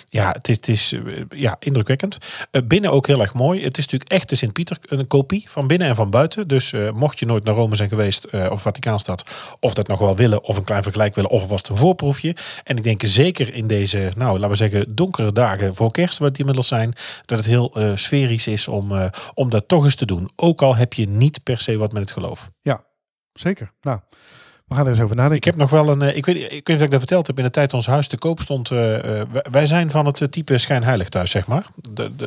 ja, het is, het is ja, indrukwekkend. binnen ook heel erg mooi. Het is natuurlijk echt de Sint-Pieter een kopie van binnen en van buiten. Dus mocht je nooit naar Rome zijn geweest of Vaticaanstad, of dat nog wel willen, of een klein vergelijk willen, of was het een voorproefje. En ik denk zeker zeker in deze, nou laten we zeggen, donkere dagen voor kerst, wat die inmiddels zijn, dat het heel uh, sferisch is om, uh, om dat toch eens te doen. Ook al heb je niet per se wat met het geloof. Ja, zeker. Nou. We gaan er eens over nadenken. Ik heb nog wel een. Eh, ik weet, ik weet niet of ik dat verteld heb. In de tijd ons huis te koop stond. Uh, wij zijn van het type schijnheilig thuis, zeg maar.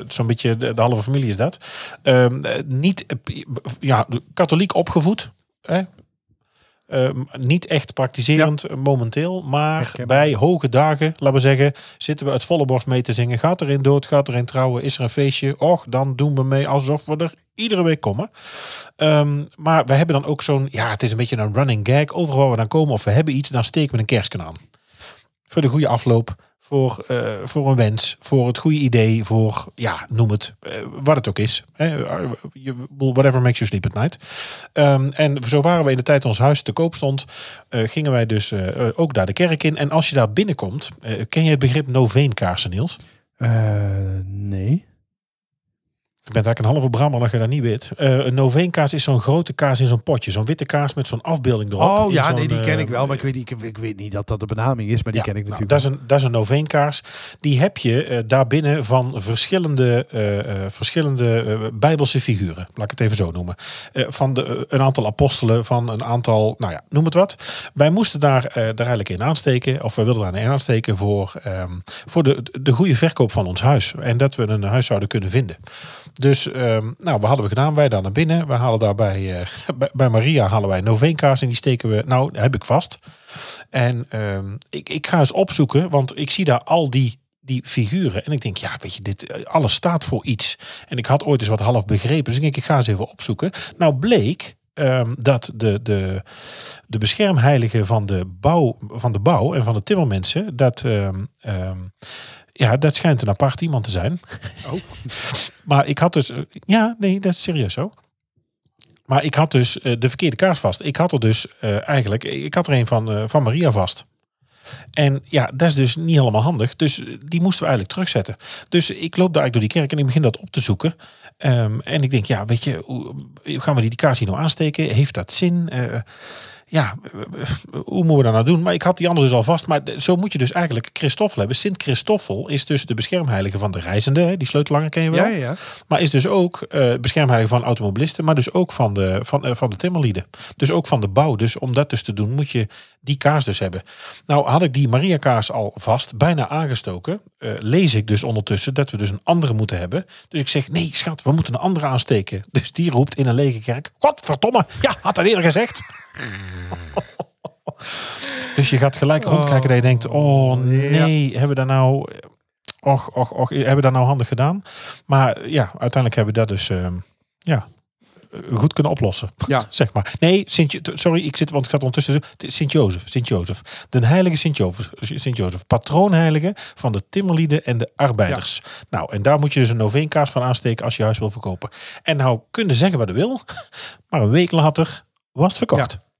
Zo'n beetje de, de, halve familie is dat. Uh, niet ja, katholiek opgevoed. Hè? Ehm, niet echt praktiserend momenteel, maar bij hoge dagen, laten we zeggen, zitten we het volle borst mee te zingen. Gaat erin dood, gaat erin trouwen, is er een feestje? Och, dan doen we mee alsof we er iedere week komen. Um, maar we hebben dan ook zo'n, ja, het is een beetje een running gag. Overal waar we dan komen of we hebben iets, dan steken we een kerstkan aan. Voor de goede afloop voor, uh, voor een wens, voor het goede idee, voor, ja, noem het, uh, wat het ook is. Whatever makes you sleep at night. Um, en zo waren we in de tijd ons huis te koop stond, gingen wij dus ook daar de kerk in. En als je daar binnenkomt, ken je het begrip noveenkaarsen, Niels? nee. Je bent eigenlijk een halve Brammer als je dat niet weet. Uh, een Noveenkaas is zo'n grote kaas in zo'n potje. Zo'n witte kaas met zo'n afbeelding erop. Oh ja, nee, die ken ik wel. Maar ik weet, ik, ik weet niet dat dat de benaming is. Maar die ken ik nou, natuurlijk dat is, een, dat is een Noveenkaas. Die heb je uh, daarbinnen van verschillende, uh, verschillende bijbelse figuren. Laat ik het even zo noemen. van de, een aantal apostelen, van een aantal, nou ja, noem het wat. Wij moesten daar, daar eigenlijk in aansteken. Of we wilden daar in aansteken voor, um, voor de, de goede verkoop van ons huis. En dat we een huis zouden kunnen vinden. Dus um, nou, wat hadden we gedaan? Wij daar naar binnen. We halen uh, bij, bij, Maria halen wij Noveenkaars en die steken we, nou heb ik vast. En um, ik, ik ga eens opzoeken, want ik zie daar al die die figuren. En ik denk, ja, weet je, dit eh, alles staat voor iets. En ik had ooit eens wat half begrepen. Dus ik denk, ik ga eens even opzoeken. Nou bleek um, dat de, de, de beschermheilige van de, bouw, van de bouw en van de timmermensen, dat ja, dat schijnt een apart iemand te zijn. Oh. maar ik had dus... Eh, ja, nee, dat is serieus zo. Maar ik had dus uh, de verkeerde kaars vast. Ik had er dus uh, eigenlijk... Ik had er een van, uh, van Maria vast. En ja, dat is dus niet helemaal handig. Dus die moesten we eigenlijk terugzetten. Dus ik loop daar eigenlijk door die kerk en ik begin dat op te zoeken. Um, en ik denk, ja, weet je, hoe, gaan we die, die kaars hier nou aansteken? Heeft dat zin? Ja, hoe moeten we dat nou doen? Maar ik had die andere dus al vast. Maar zo moet je dus eigenlijk Christoffel hebben. Sint Christoffel is dus de beschermheilige van de reizenden. Die sleutelanger ken je wel. Ja, ja. Maar is dus ook uh, beschermheilige van automobilisten. Maar dus ook van de, van, uh, van de timmerlieden. Dus ook van de bouw. Dus om dat dus te doen moet je die kaars dus hebben. Nou had ik die Maria kaars al vast. Bijna aangestoken. Uh, lees ik dus ondertussen dat we dus een andere moeten hebben. Dus ik zeg nee schat we moeten een andere aansteken. Dus die roept in een lege kerk. Godverdomme. Ja had dat eerder gezegd. dus je gaat gelijk rondkijken dat je denkt, oh nee, hebben we daar nou... Och, och, och, hebben we dat nou handig gedaan? Maar ja, uiteindelijk hebben we dat dus... Uh, ja, goed kunnen oplossen. Ja. zeg maar. Nee, Sint, sorry, ik zit, want ik zat ondertussen. Sint-Jozef, Sint-Jozef. De heilige Sint-Jozef, Sint-Jozef. Patroonheilige van de timmerlieden en de arbeiders. Nou, en daar moet je dus een noveenkaars van aansteken als je huis wil verkopen. En nou, kunnen zeggen wat je wil, maar een week later was het verkocht. Ja.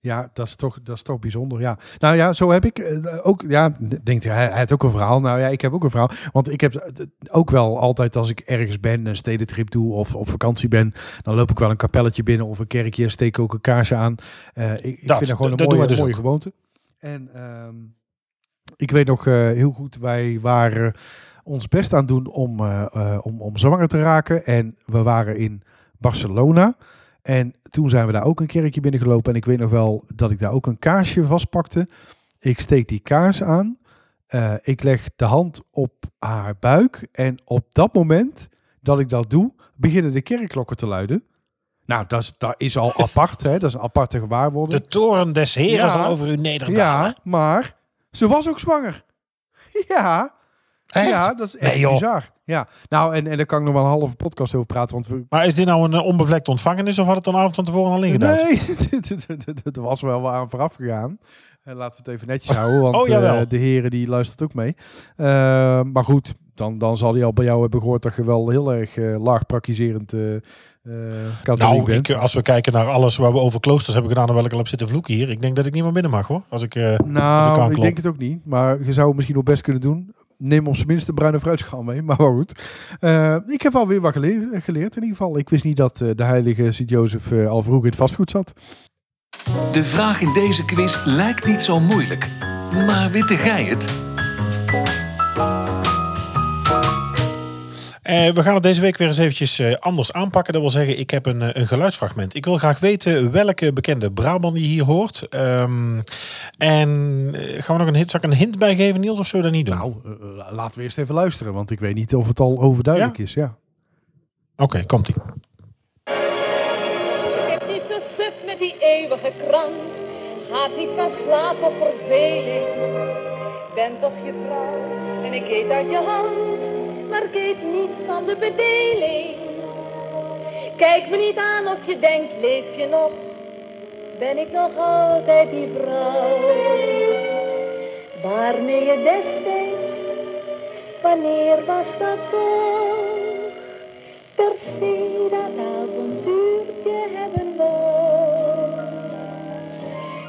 Ja, dat is toch, dat is toch bijzonder. Ja. Nou ja, zo heb ik uh, ook. Ja, denkt hij, hij heeft ook een verhaal. Nou ja, ik heb ook een verhaal. Want ik heb eh, ook wel altijd als ik ergens ben, een stedentrip doe of op vakantie ben, dan loop ik wel een kapelletje binnen of een kerkje, steek ook een kaarsje aan. Uh, ik, ik dat, vind dat gewoon een mooie, dus mooie gewoonte. En uh, ik weet nog heel goed, wij waren ons best aan doen om, om, om zwanger te raken. En we waren in Barcelona. En toen zijn we daar ook een kerkje binnengelopen. En ik weet nog wel dat ik daar ook een kaarsje vastpakte. Ik steek die kaars aan. Uh, ik leg de hand op haar buik. En op dat moment dat ik dat doe, beginnen de kerkklokken te luiden. Nou, dat is, dat is al apart. Hè? Dat is een aparte gewaarwording. De toren des heren ja, zal over u nederdalen. Ja, maar ze was ook zwanger. Ja, ja, dat is echt nee, bizar. Ja, nou, en, en daar kan ik nog wel een halve podcast over praten. Want we... Maar is dit nou een uh, onbevlekte ontvangenis of had het dan avond van tevoren al ingedaan? Nee, er was wel aan vooraf gegaan. laten we het even netjes houden, want oh, de heren die luistert ook mee. maar goed, dan, dan zal hij al bij jou hebben gehoord dat je wel heel erg laag praktiserend uh, nou, ik, als we kijken naar alles waar we over kloosters hebben gedaan en welke al heb zitten vloeken hier, ik denk dat ik niet meer binnen mag hoor. Als ik, uh, nou, als ik, denk het ook niet. Maar je zou het misschien nog best kunnen doen. Neem op zijn minst een bruine fruitschaal mee. Maar goed. Uh, ik heb alweer wat geleerd, geleerd in ieder geval. Ik wist niet dat de heilige Sint-Jozef al vroeg in het vastgoed zat. De vraag in deze quiz lijkt niet zo moeilijk. Maar witte gij het? Uh, we gaan het deze week weer eens eventjes uh, anders aanpakken. Dat wil zeggen, ik heb een, uh, een geluidsfragment. Ik wil graag weten welke bekende Brabant je hier hoort. Um, en gaan we nog een hint, zal ik een hint bijgeven, Niels, of zullen we dat niet doen? Nou, laten we eerst even luisteren, want ik weet niet of het al overduidelijk ja? is. Ja. Oké, okay, komt-ie. Zit niet zo suf met die eeuwige krant. Gaat niet van slaap of verveling. Ben toch je vrouw en ik eet uit je hand maar eet niet van de bedeling. Kijk me niet aan of je denkt, leef je nog? Ben ik nog altijd die vrouw? Waarmee je destijds, wanneer was dat toch? Per se dat avontuurtje hebben wou.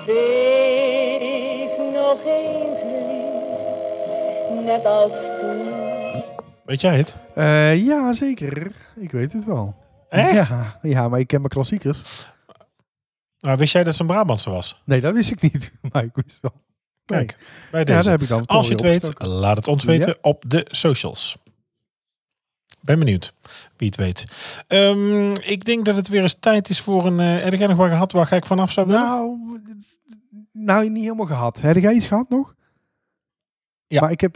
Wees nog eens lief, net als toen Weet jij het? Uh, ja, zeker. Ik weet het wel. Echt? Ja, ja maar ik ken mijn klassiekers. Nou, wist jij dat ze een Brabantse was? Nee, dat wist ik niet. Maar ik wist wel. Kijk, bij deze. Ja, heb ik dan Als je het weet, laat het ons weten op de socials. Ben benieuwd wie het weet. Um, ik denk dat het weer eens tijd is voor een... Uh, heb jij nog wat gehad waar ik vanaf zou willen? Nou, nou, niet helemaal gehad. Heb jij iets gehad nog? Ja. Maar ik heb...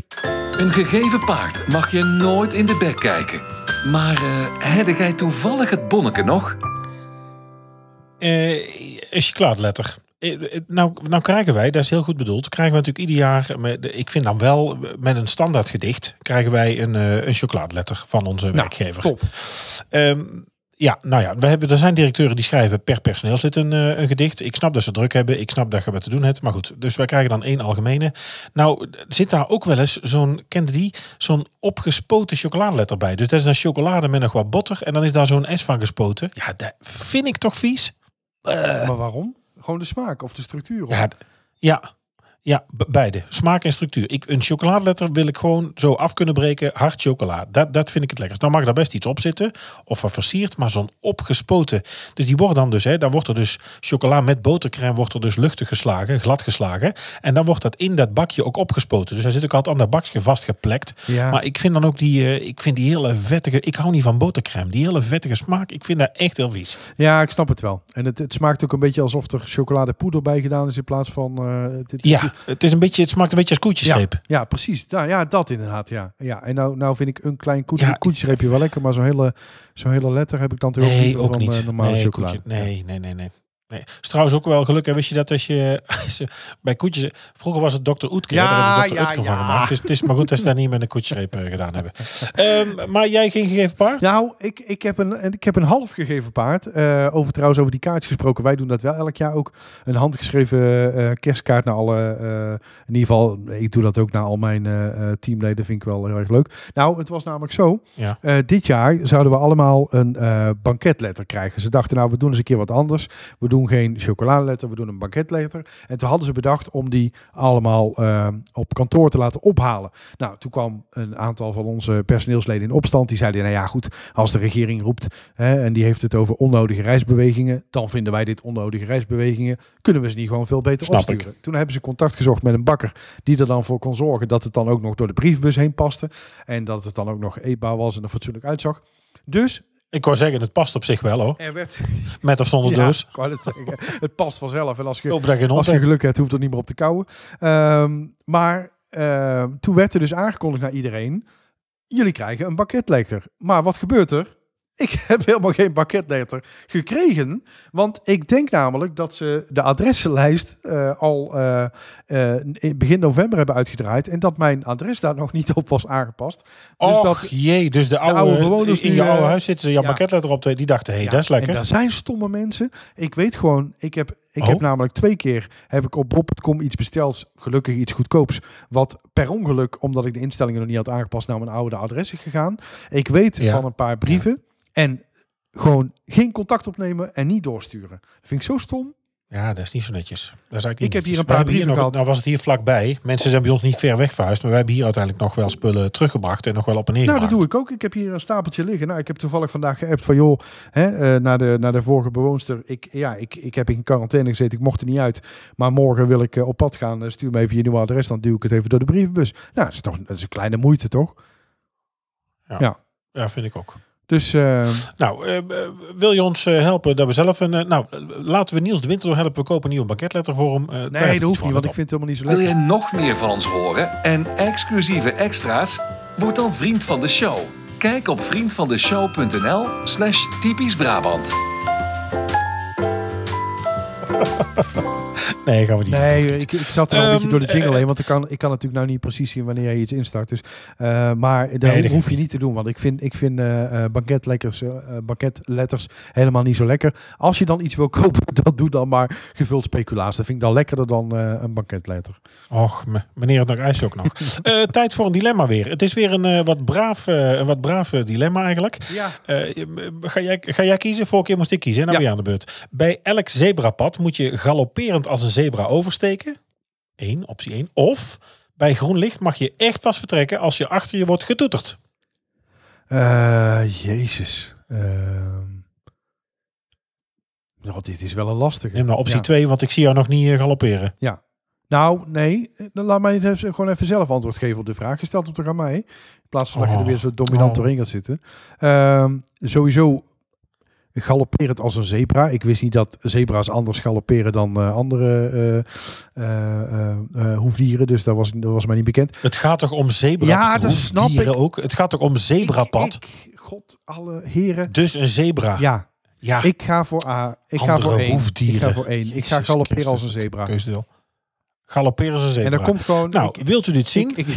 Een gegeven paard mag je nooit in de bek kijken. Maar uh, heb jij toevallig het bonneke nog? Uh, is je klaar, letter. Eh, nou, nou krijgen wij, dat is heel goed bedoeld, krijgen we natuurlijk ieder jaar, met, ik vind dan wel, met een standaard gedicht, krijgen wij een, een chocoladeletter van onze nou, werkgever. Top. Um, ja, nou ja, we hebben, er zijn directeuren die schrijven per personeelslid een, uh, een gedicht. Ik snap dat ze druk hebben, ik snap dat je wat te doen hebt. Maar goed, dus wij krijgen dan één algemene. Nou, zit daar ook wel eens zo'n, kende die, zo'n opgespoten chocoladeletter bij. Dus dat is dan chocolade met nog wat botter en dan is daar zo'n S van gespoten. Ja, dat vind ik toch vies. Uh. Maar waarom? Gewoon de smaak of de structuur? Of? Ja, ja, ja, beide. Smaak en structuur. Ik, een chocoladeletter wil ik gewoon zo af kunnen breken. Hard chocola. Dat, dat vind ik het lekkerst. Dan mag daar best iets op zitten. Of wat versierd. Maar zo'n opgespoten. Dus die wordt dan dus, hè, dan wordt er dus chocola met botercrème wordt er dus luchtig geslagen, glad geslagen. En dan wordt dat in dat bakje ook opgespoten. Dus hij zit ook altijd aan dat bakje vastgeplekt. Ja. Maar ik vind dan ook die, uh, ik vind die hele vettige, ik hou niet van botercrème. Die hele vettige smaak, ik vind dat echt heel vies. Ja, ik snap het wel. En het, het smaakt ook een beetje alsof er chocoladepoeder bij gedaan is in plaats van... Uh, dit, ja het, is een beetje, het smaakt een beetje als koetjesreep. Ja, ja precies. Ja, ja, dat inderdaad. Ja. Ja, en nou, nou vind ik een klein koetje, ja, koetjesreepje wel lekker, maar zo'n hele, zo'n hele letter heb ik dan toch nee, ook van niet. Uh, normale nee, chocolade. Koetje, nee, nee, nee, nee. Nee. Is trouwens ook wel gelukkig. Wist je dat als je bij koetjes... Vroeger was het Dr. Oetker. Ja, daar hebben ze Dr. ja, Oetker ja. van gemaakt. Dus het is maar goed dat ze daar niet met een koetsreep uh, gedaan hebben. Um, maar jij geen gegeven paard? Nou, ik, ik, heb, een, ik heb een half gegeven paard. Uh, over trouwens over die kaartjes gesproken. Wij doen dat wel elk jaar ook. Een handgeschreven uh, kerstkaart naar alle... in ieder geval, ik doe dat ook naar al mijn teamleden. Vind ik wel heel erg leuk. Nou, het was namelijk zo. Ja. dit jaar zouden we allemaal een banketletter krijgen. Ze dachten, nou, we doen eens een keer wat anders. We doen geen chocolade letter, we doen een banketletter. En toen hadden ze bedacht om die allemaal uh, op kantoor te laten ophalen. Nou, toen kwam een aantal van onze personeelsleden in opstand. Die zeiden, nou ja goed, als de regering roept hè, en die heeft het over onnodige reisbewegingen, dan vinden wij dit onnodige reisbewegingen, kunnen we ze niet gewoon veel beter Snap opsturen. Ik. Toen hebben ze contact gezocht met een bakker die er dan voor kon zorgen dat het dan ook nog door de briefbus heen paste. En dat het dan ook nog eetbaar was en er fatsoenlijk uitzag. Dus ik wou zeggen, het past op zich wel hoor. Er werd... Met of zonder ja, doos. Ik wou het, zeggen. het past vanzelf. En als je, dat je, als je geluk hebt, hoeft er niet meer op te kouwen. Um, maar uh, toen werd er dus aangekondigd naar iedereen. Jullie krijgen een banketletter. Maar wat gebeurt er? Ik heb helemaal geen banketletter gekregen. Want ik denk namelijk dat ze de adressenlijst uh, al uh, uh, in begin november hebben uitgedraaid. En dat mijn adres daar nog niet op was aangepast. Dus Och, dat jee, dus de oude, de oude bewoners in nu, je oude huis zitten ze jouw ja. banketletter op. Die dachten, hé, hey, ja, dat is lekker. En er zijn stomme mensen. Ik weet gewoon, ik heb Ik Oh. heb namelijk twee keer heb ik op bob.com iets besteld, gelukkig iets goedkoops, wat per ongeluk, omdat ik de instellingen nog niet had aangepast, naar mijn oude adres is gegaan. Ik weet Ja. van een paar brieven en gewoon geen contact opnemen en niet doorsturen. Dat vind ik zo stom. Ja, dat is niet zo netjes. Dat is eigenlijk Ik heb hier een paar brieven nog. Nou was het hier vlakbij. Mensen zijn bij ons niet ver weg verhuisd. Maar wij hebben hier uiteindelijk nog wel spullen teruggebracht. En nog wel op en neer Nou, dat doe ik ook. Ik heb hier een stapeltje liggen. Nou, ik heb toevallig vandaag geappt van, joh, hè, eh, naar, de, naar de vorige bewoonster. Ik, ja, ik, ik heb in quarantaine gezeten, ik mocht er niet uit. Maar morgen wil ik eh, op pad gaan. Eh, stuur me even je nieuwe adres, dan duw ik het even door de brievenbus. Nou, dat is toch dat is een kleine moeite, toch? Ja, vind ik ook. Dus eh, Nou, eh, eh, wil je ons eh, helpen dat we zelf een... nou, laten we Niels de Winter door helpen. We kopen een nieuwe banketletter voor hem. Eh, nee, dat hoeft niet, want ik vind het helemaal niet zo Wil lekker. jij nog meer van ons horen en exclusieve extra's? Word dan vriend van de show. Kijk op vriendvandeshow.nl slash typisch Brabant. Nee, gaan we niet Nee, doen. ik, ik zat er al een Ehm, beetje door de jingle eh, heen, want ik kan, ik kan natuurlijk nou niet precies zien wanneer je iets instart. Dus, eh, maar dat hoef je niet te doen, want ik vind, ik vind eh, eh, banketletters, eh, banketletters helemaal niet zo lekker. Als je dan iets wil kopen, dat doe dan maar gevuld speculaas. Dat vind ik dan lekkerder dan eh, een banketletter. Och, me- meneer het nog ijs ook nog. Eh, tijd voor een dilemma weer. Het is weer een eh, wat braaf, eh, wat braaf eh, dilemma eigenlijk. Ja. Eh, ga, jij, ga jij kiezen? Vorige keer moest ik kiezen. Nou Ja. ben je aan de beurt. Bij elk zebrapad moet je galopperend als een zebra oversteken. Eén, optie 1. Of bij groen licht mag je echt pas vertrekken als je achter je wordt getoeterd. Eh, jezus. Ehm. Nou, dit is wel een lastige. Neem nou optie Ja. 2, want ik zie jou nog niet eh, galopperen. Nou, nee. Dan laat mij het even, gewoon even zelf antwoord geven op de vraag. Stelt hem toch aan mij. In plaats van dat je er Oh. weer zo dominant Oh. doorheen gaat zitten. Ehm, sowieso galopperend als een zebra. Ik wist niet dat zebra's anders galopperen dan eh, andere eh, eh, hoefdieren. Dus dat was, dat was mij niet bekend. Het gaat toch om zebra? Ja, dat snap ik. ook. Het gaat toch om zebrapad? Ik, ik- God, alle heren. Dus een zebra. Ja, Ja, ik ga voor A. Ik ga voor één. Ik ga voor één. Ik ga galopperen als een zebra. keusdeel. Galopperen als een zebra. En dan komt gewoon... Nou, ik- wilt u dit zien? ik-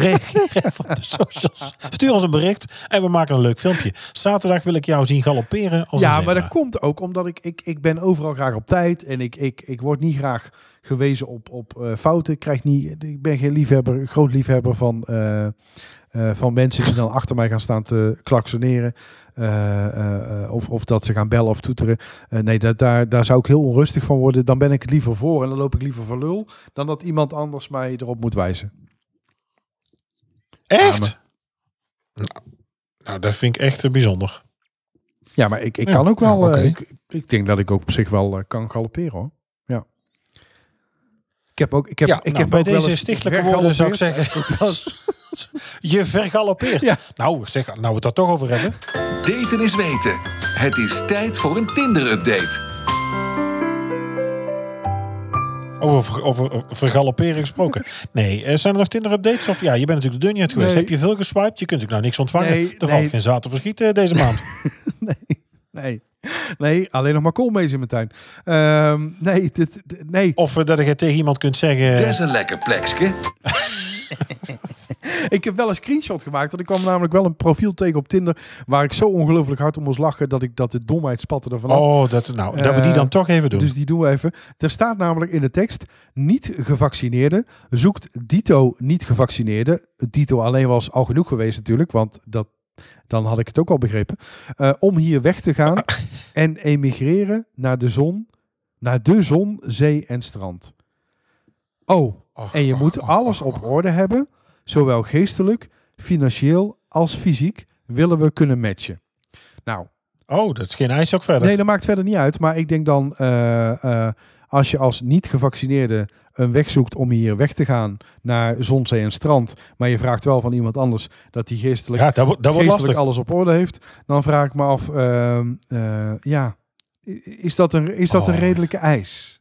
de socials. Stuur ons een bericht en we maken een leuk filmpje. Zaterdag wil ik jou zien galopperen als ja, maar dat komt ook omdat ik, ik, ik ben overal graag op tijd en ik, ik, ik word niet graag gewezen op, op eh, fouten. Ik, krijg niet, ik ben geen liefhebber, groot liefhebber van, eh, eh, van mensen die dan achter mij gaan staan te klaksoneren. Of, of dat ze gaan bellen of toeteren. Nee, dat, daar, daar zou ik heel onrustig van worden. Dan ben ik er liever voor en dan loop ik liever voor lul. Dan dat iemand anders mij erop moet wijzen. Echt? Nou, nou, dat vind ik echt eh, bijzonder. Ja, maar ik, ik Ja, kan ook wel. ja, eh, ik, ik denk dat ik ook op zich wel eh, kan galopperen hoor. Ja. Ik heb ook. Ik heb, ja, ik nou, heb bij deze stichtelijke woorden zou ik zeggen... je vergaloppeert. Ja. Nou, zeg, nou we het daar toch over hebben. Daten is weten. Het is tijd voor een Tinder-update. Over, over, over vergalopperen gesproken. Nee, eh, zijn er nog Tinder-updates? Of ja, je bent natuurlijk de deur niet uit geweest. Nee. Heb je veel geswiped? Je kunt natuurlijk nou niks ontvangen. Nee, er nee. valt geen zaad te verschieten deze maand. Nee, nee, nee, alleen nog maar koolmees in mijn tuin. Ehm, nee, dit, dit- nee. Of eh, dat je tegen iemand kunt zeggen... Dat is een lekker plekske. Ik heb wel een screenshot gemaakt. Want ik kwam namelijk wel een profiel tegen op Tinder. Waar ik zo ongelooflijk hard om moest lachen. Dat ik dat de domheid spatte ervan af. Oh, dat, nou, dat we die Eh, dan toch even doen. Dus die doen we even. Er staat namelijk in de tekst: niet gevaccineerde zoekt dito niet gevaccineerde. Dito alleen was al genoeg geweest natuurlijk, want dat, dan had ik het ook al begrepen. Eh, om hier weg te gaan en emigreren naar de zon, naar de zon, zee en strand. Oh, En je moet alles op orde hebben, zowel geestelijk, financieel als fysiek, willen we kunnen matchen. Nou, Oh, dat is geen ijs ook verder. Nee, dat maakt verder niet uit. Maar ik denk dan, eh, eh, als je als niet-gevaccineerde een weg zoekt om hier weg te gaan naar zon, zee en strand, maar je vraagt wel van iemand anders dat hij geestelijk, ja, dat, wordt- dat wordt geestelijk lastig. alles op orde heeft, dan vraag ik me af, ehm, eh, ja, is dat een, is dat een Oh. redelijke eis?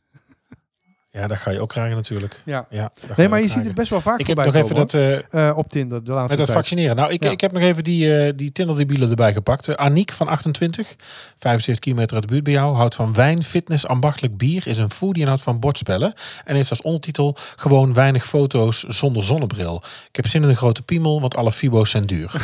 Ja, dat ga je ook krijgen natuurlijk. Ja. Ja, Nee, maar je ziet het best wel vaak Ik heb nog even dat... eh. Eh, op Tinder de laatste Met dat tijd. vaccineren. Nou, ik, Ja. ik heb nog even die, eh die Tinder-debielen erbij gepakt. Eh, Aniek van 28, 75 kilometer uit de buurt bij jou. Houdt van wijn, fitness, ambachtelijk bier. Is een foodie en houdt van bordspellen. En heeft als ondertitel gewoon weinig foto's zonder zonnebril. Ik heb zin in een grote piemel, want alle fibo's zijn duur.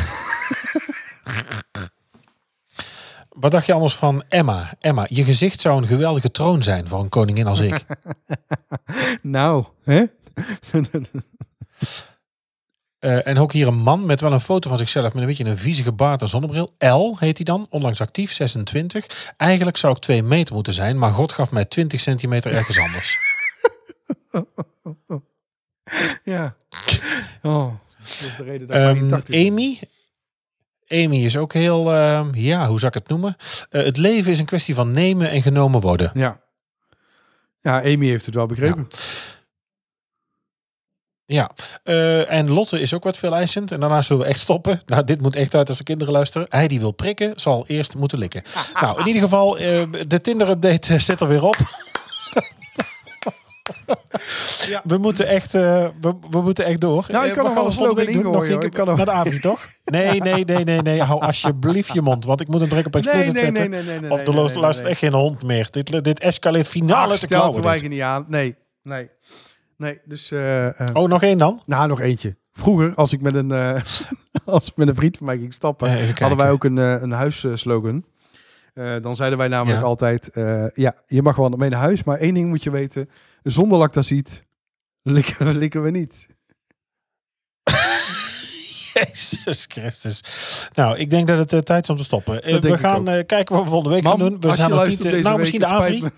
Wat dacht je anders van Emma? Emma, je gezicht zou een geweldige troon zijn voor een koningin als ik. nou, hè? Uh, en ook hier een man met wel een foto van zichzelf met een beetje een viezige baard en zonnebril. L heet hij dan, onlangs actief, 26. Eigenlijk zou ik 2 meter moeten zijn, maar God gaf mij 20 centimeter ergens anders. ja. Oh, dat is de reden dat um, Amy. Amy is ook heel, uh, ja, hoe zou ik het noemen? Uh, het leven is een kwestie van nemen en genomen worden. Ja. Ja, Amy heeft het wel begrepen. Ja. Ja, uh, en Lotte is ook wat veel eisend. En daarna zullen we echt stoppen. Nou, dit moet echt uit als de kinderen luisteren. Hij die wil prikken, zal eerst moeten likken. nou, in ieder geval, uh, de Tinder-update zit er weer op. ja. We moeten echt, uh, we, we, moeten echt door. Nou, ik kan nog wel een slogan ingooien. Ik kan nog... Naar de avond, toch? Nee, nee, nee, nee, nee. Hou alsjeblieft je mond. Want ik moet een druk op explicit nee, nee, zetten. Nee, nee, nee, of er nee, luistert echt geen hond meer. Dit, dit escaleert finale Ach, te klauwen. wij niet aan. Nee, nee. Nee, dus... Uh, uh, oh, nog één dan? Nou, nog eentje. Vroeger, als ik met een, uh, als met een vriend van mij ging stappen, hadden wij ook een, een huisslogan. dan zeiden wij namelijk ja. altijd, ja, je mag wel mee naar huis, maar één ding moet je weten. Zonder lactasiet likken, likken we niet. Jezus Christus. Nou, ik denk dat het uh, tijd is om te stoppen. we gaan uh, kijken wat we volgende week Mam, gaan doen. We zijn nog niet. nou, misschien de Avri.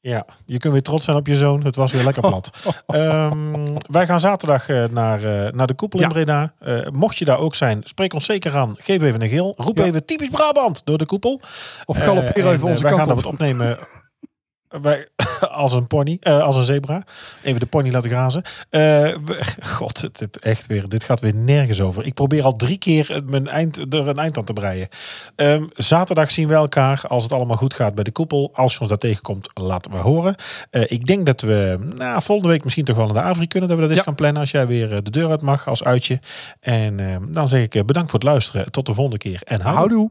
Ja, je kunt weer trots zijn op je zoon. Het was weer lekker plat. um, wij gaan zaterdag naar, naar de koepel ja. in Breda. Mocht je daar ook zijn, spreek ons zeker aan. Geef even een geel. Roep ja. even typisch Brabant door de koepel. Of galopeer even onze wij kant gaan op. dat opnemen. Wij, als een pony, uh, als een zebra. Even de pony laten grazen. Uh, we, God, het, echt weer, dit gaat weer nergens over. Ik probeer al drie keer mijn eind, er een eind aan te breien. Um, zaterdag zien we elkaar, als het allemaal goed gaat bij de koepel. Als je ons daar tegenkomt, laten we horen. Uh, ik denk dat we nou, volgende week misschien toch wel naar de Avri kunnen. Dat we dat eens ja. gaan plannen als jij weer de deur uit mag als uitje. En ehm, dan zeg ik bedankt voor het luisteren. Tot de volgende keer. En houdoe. houdoe.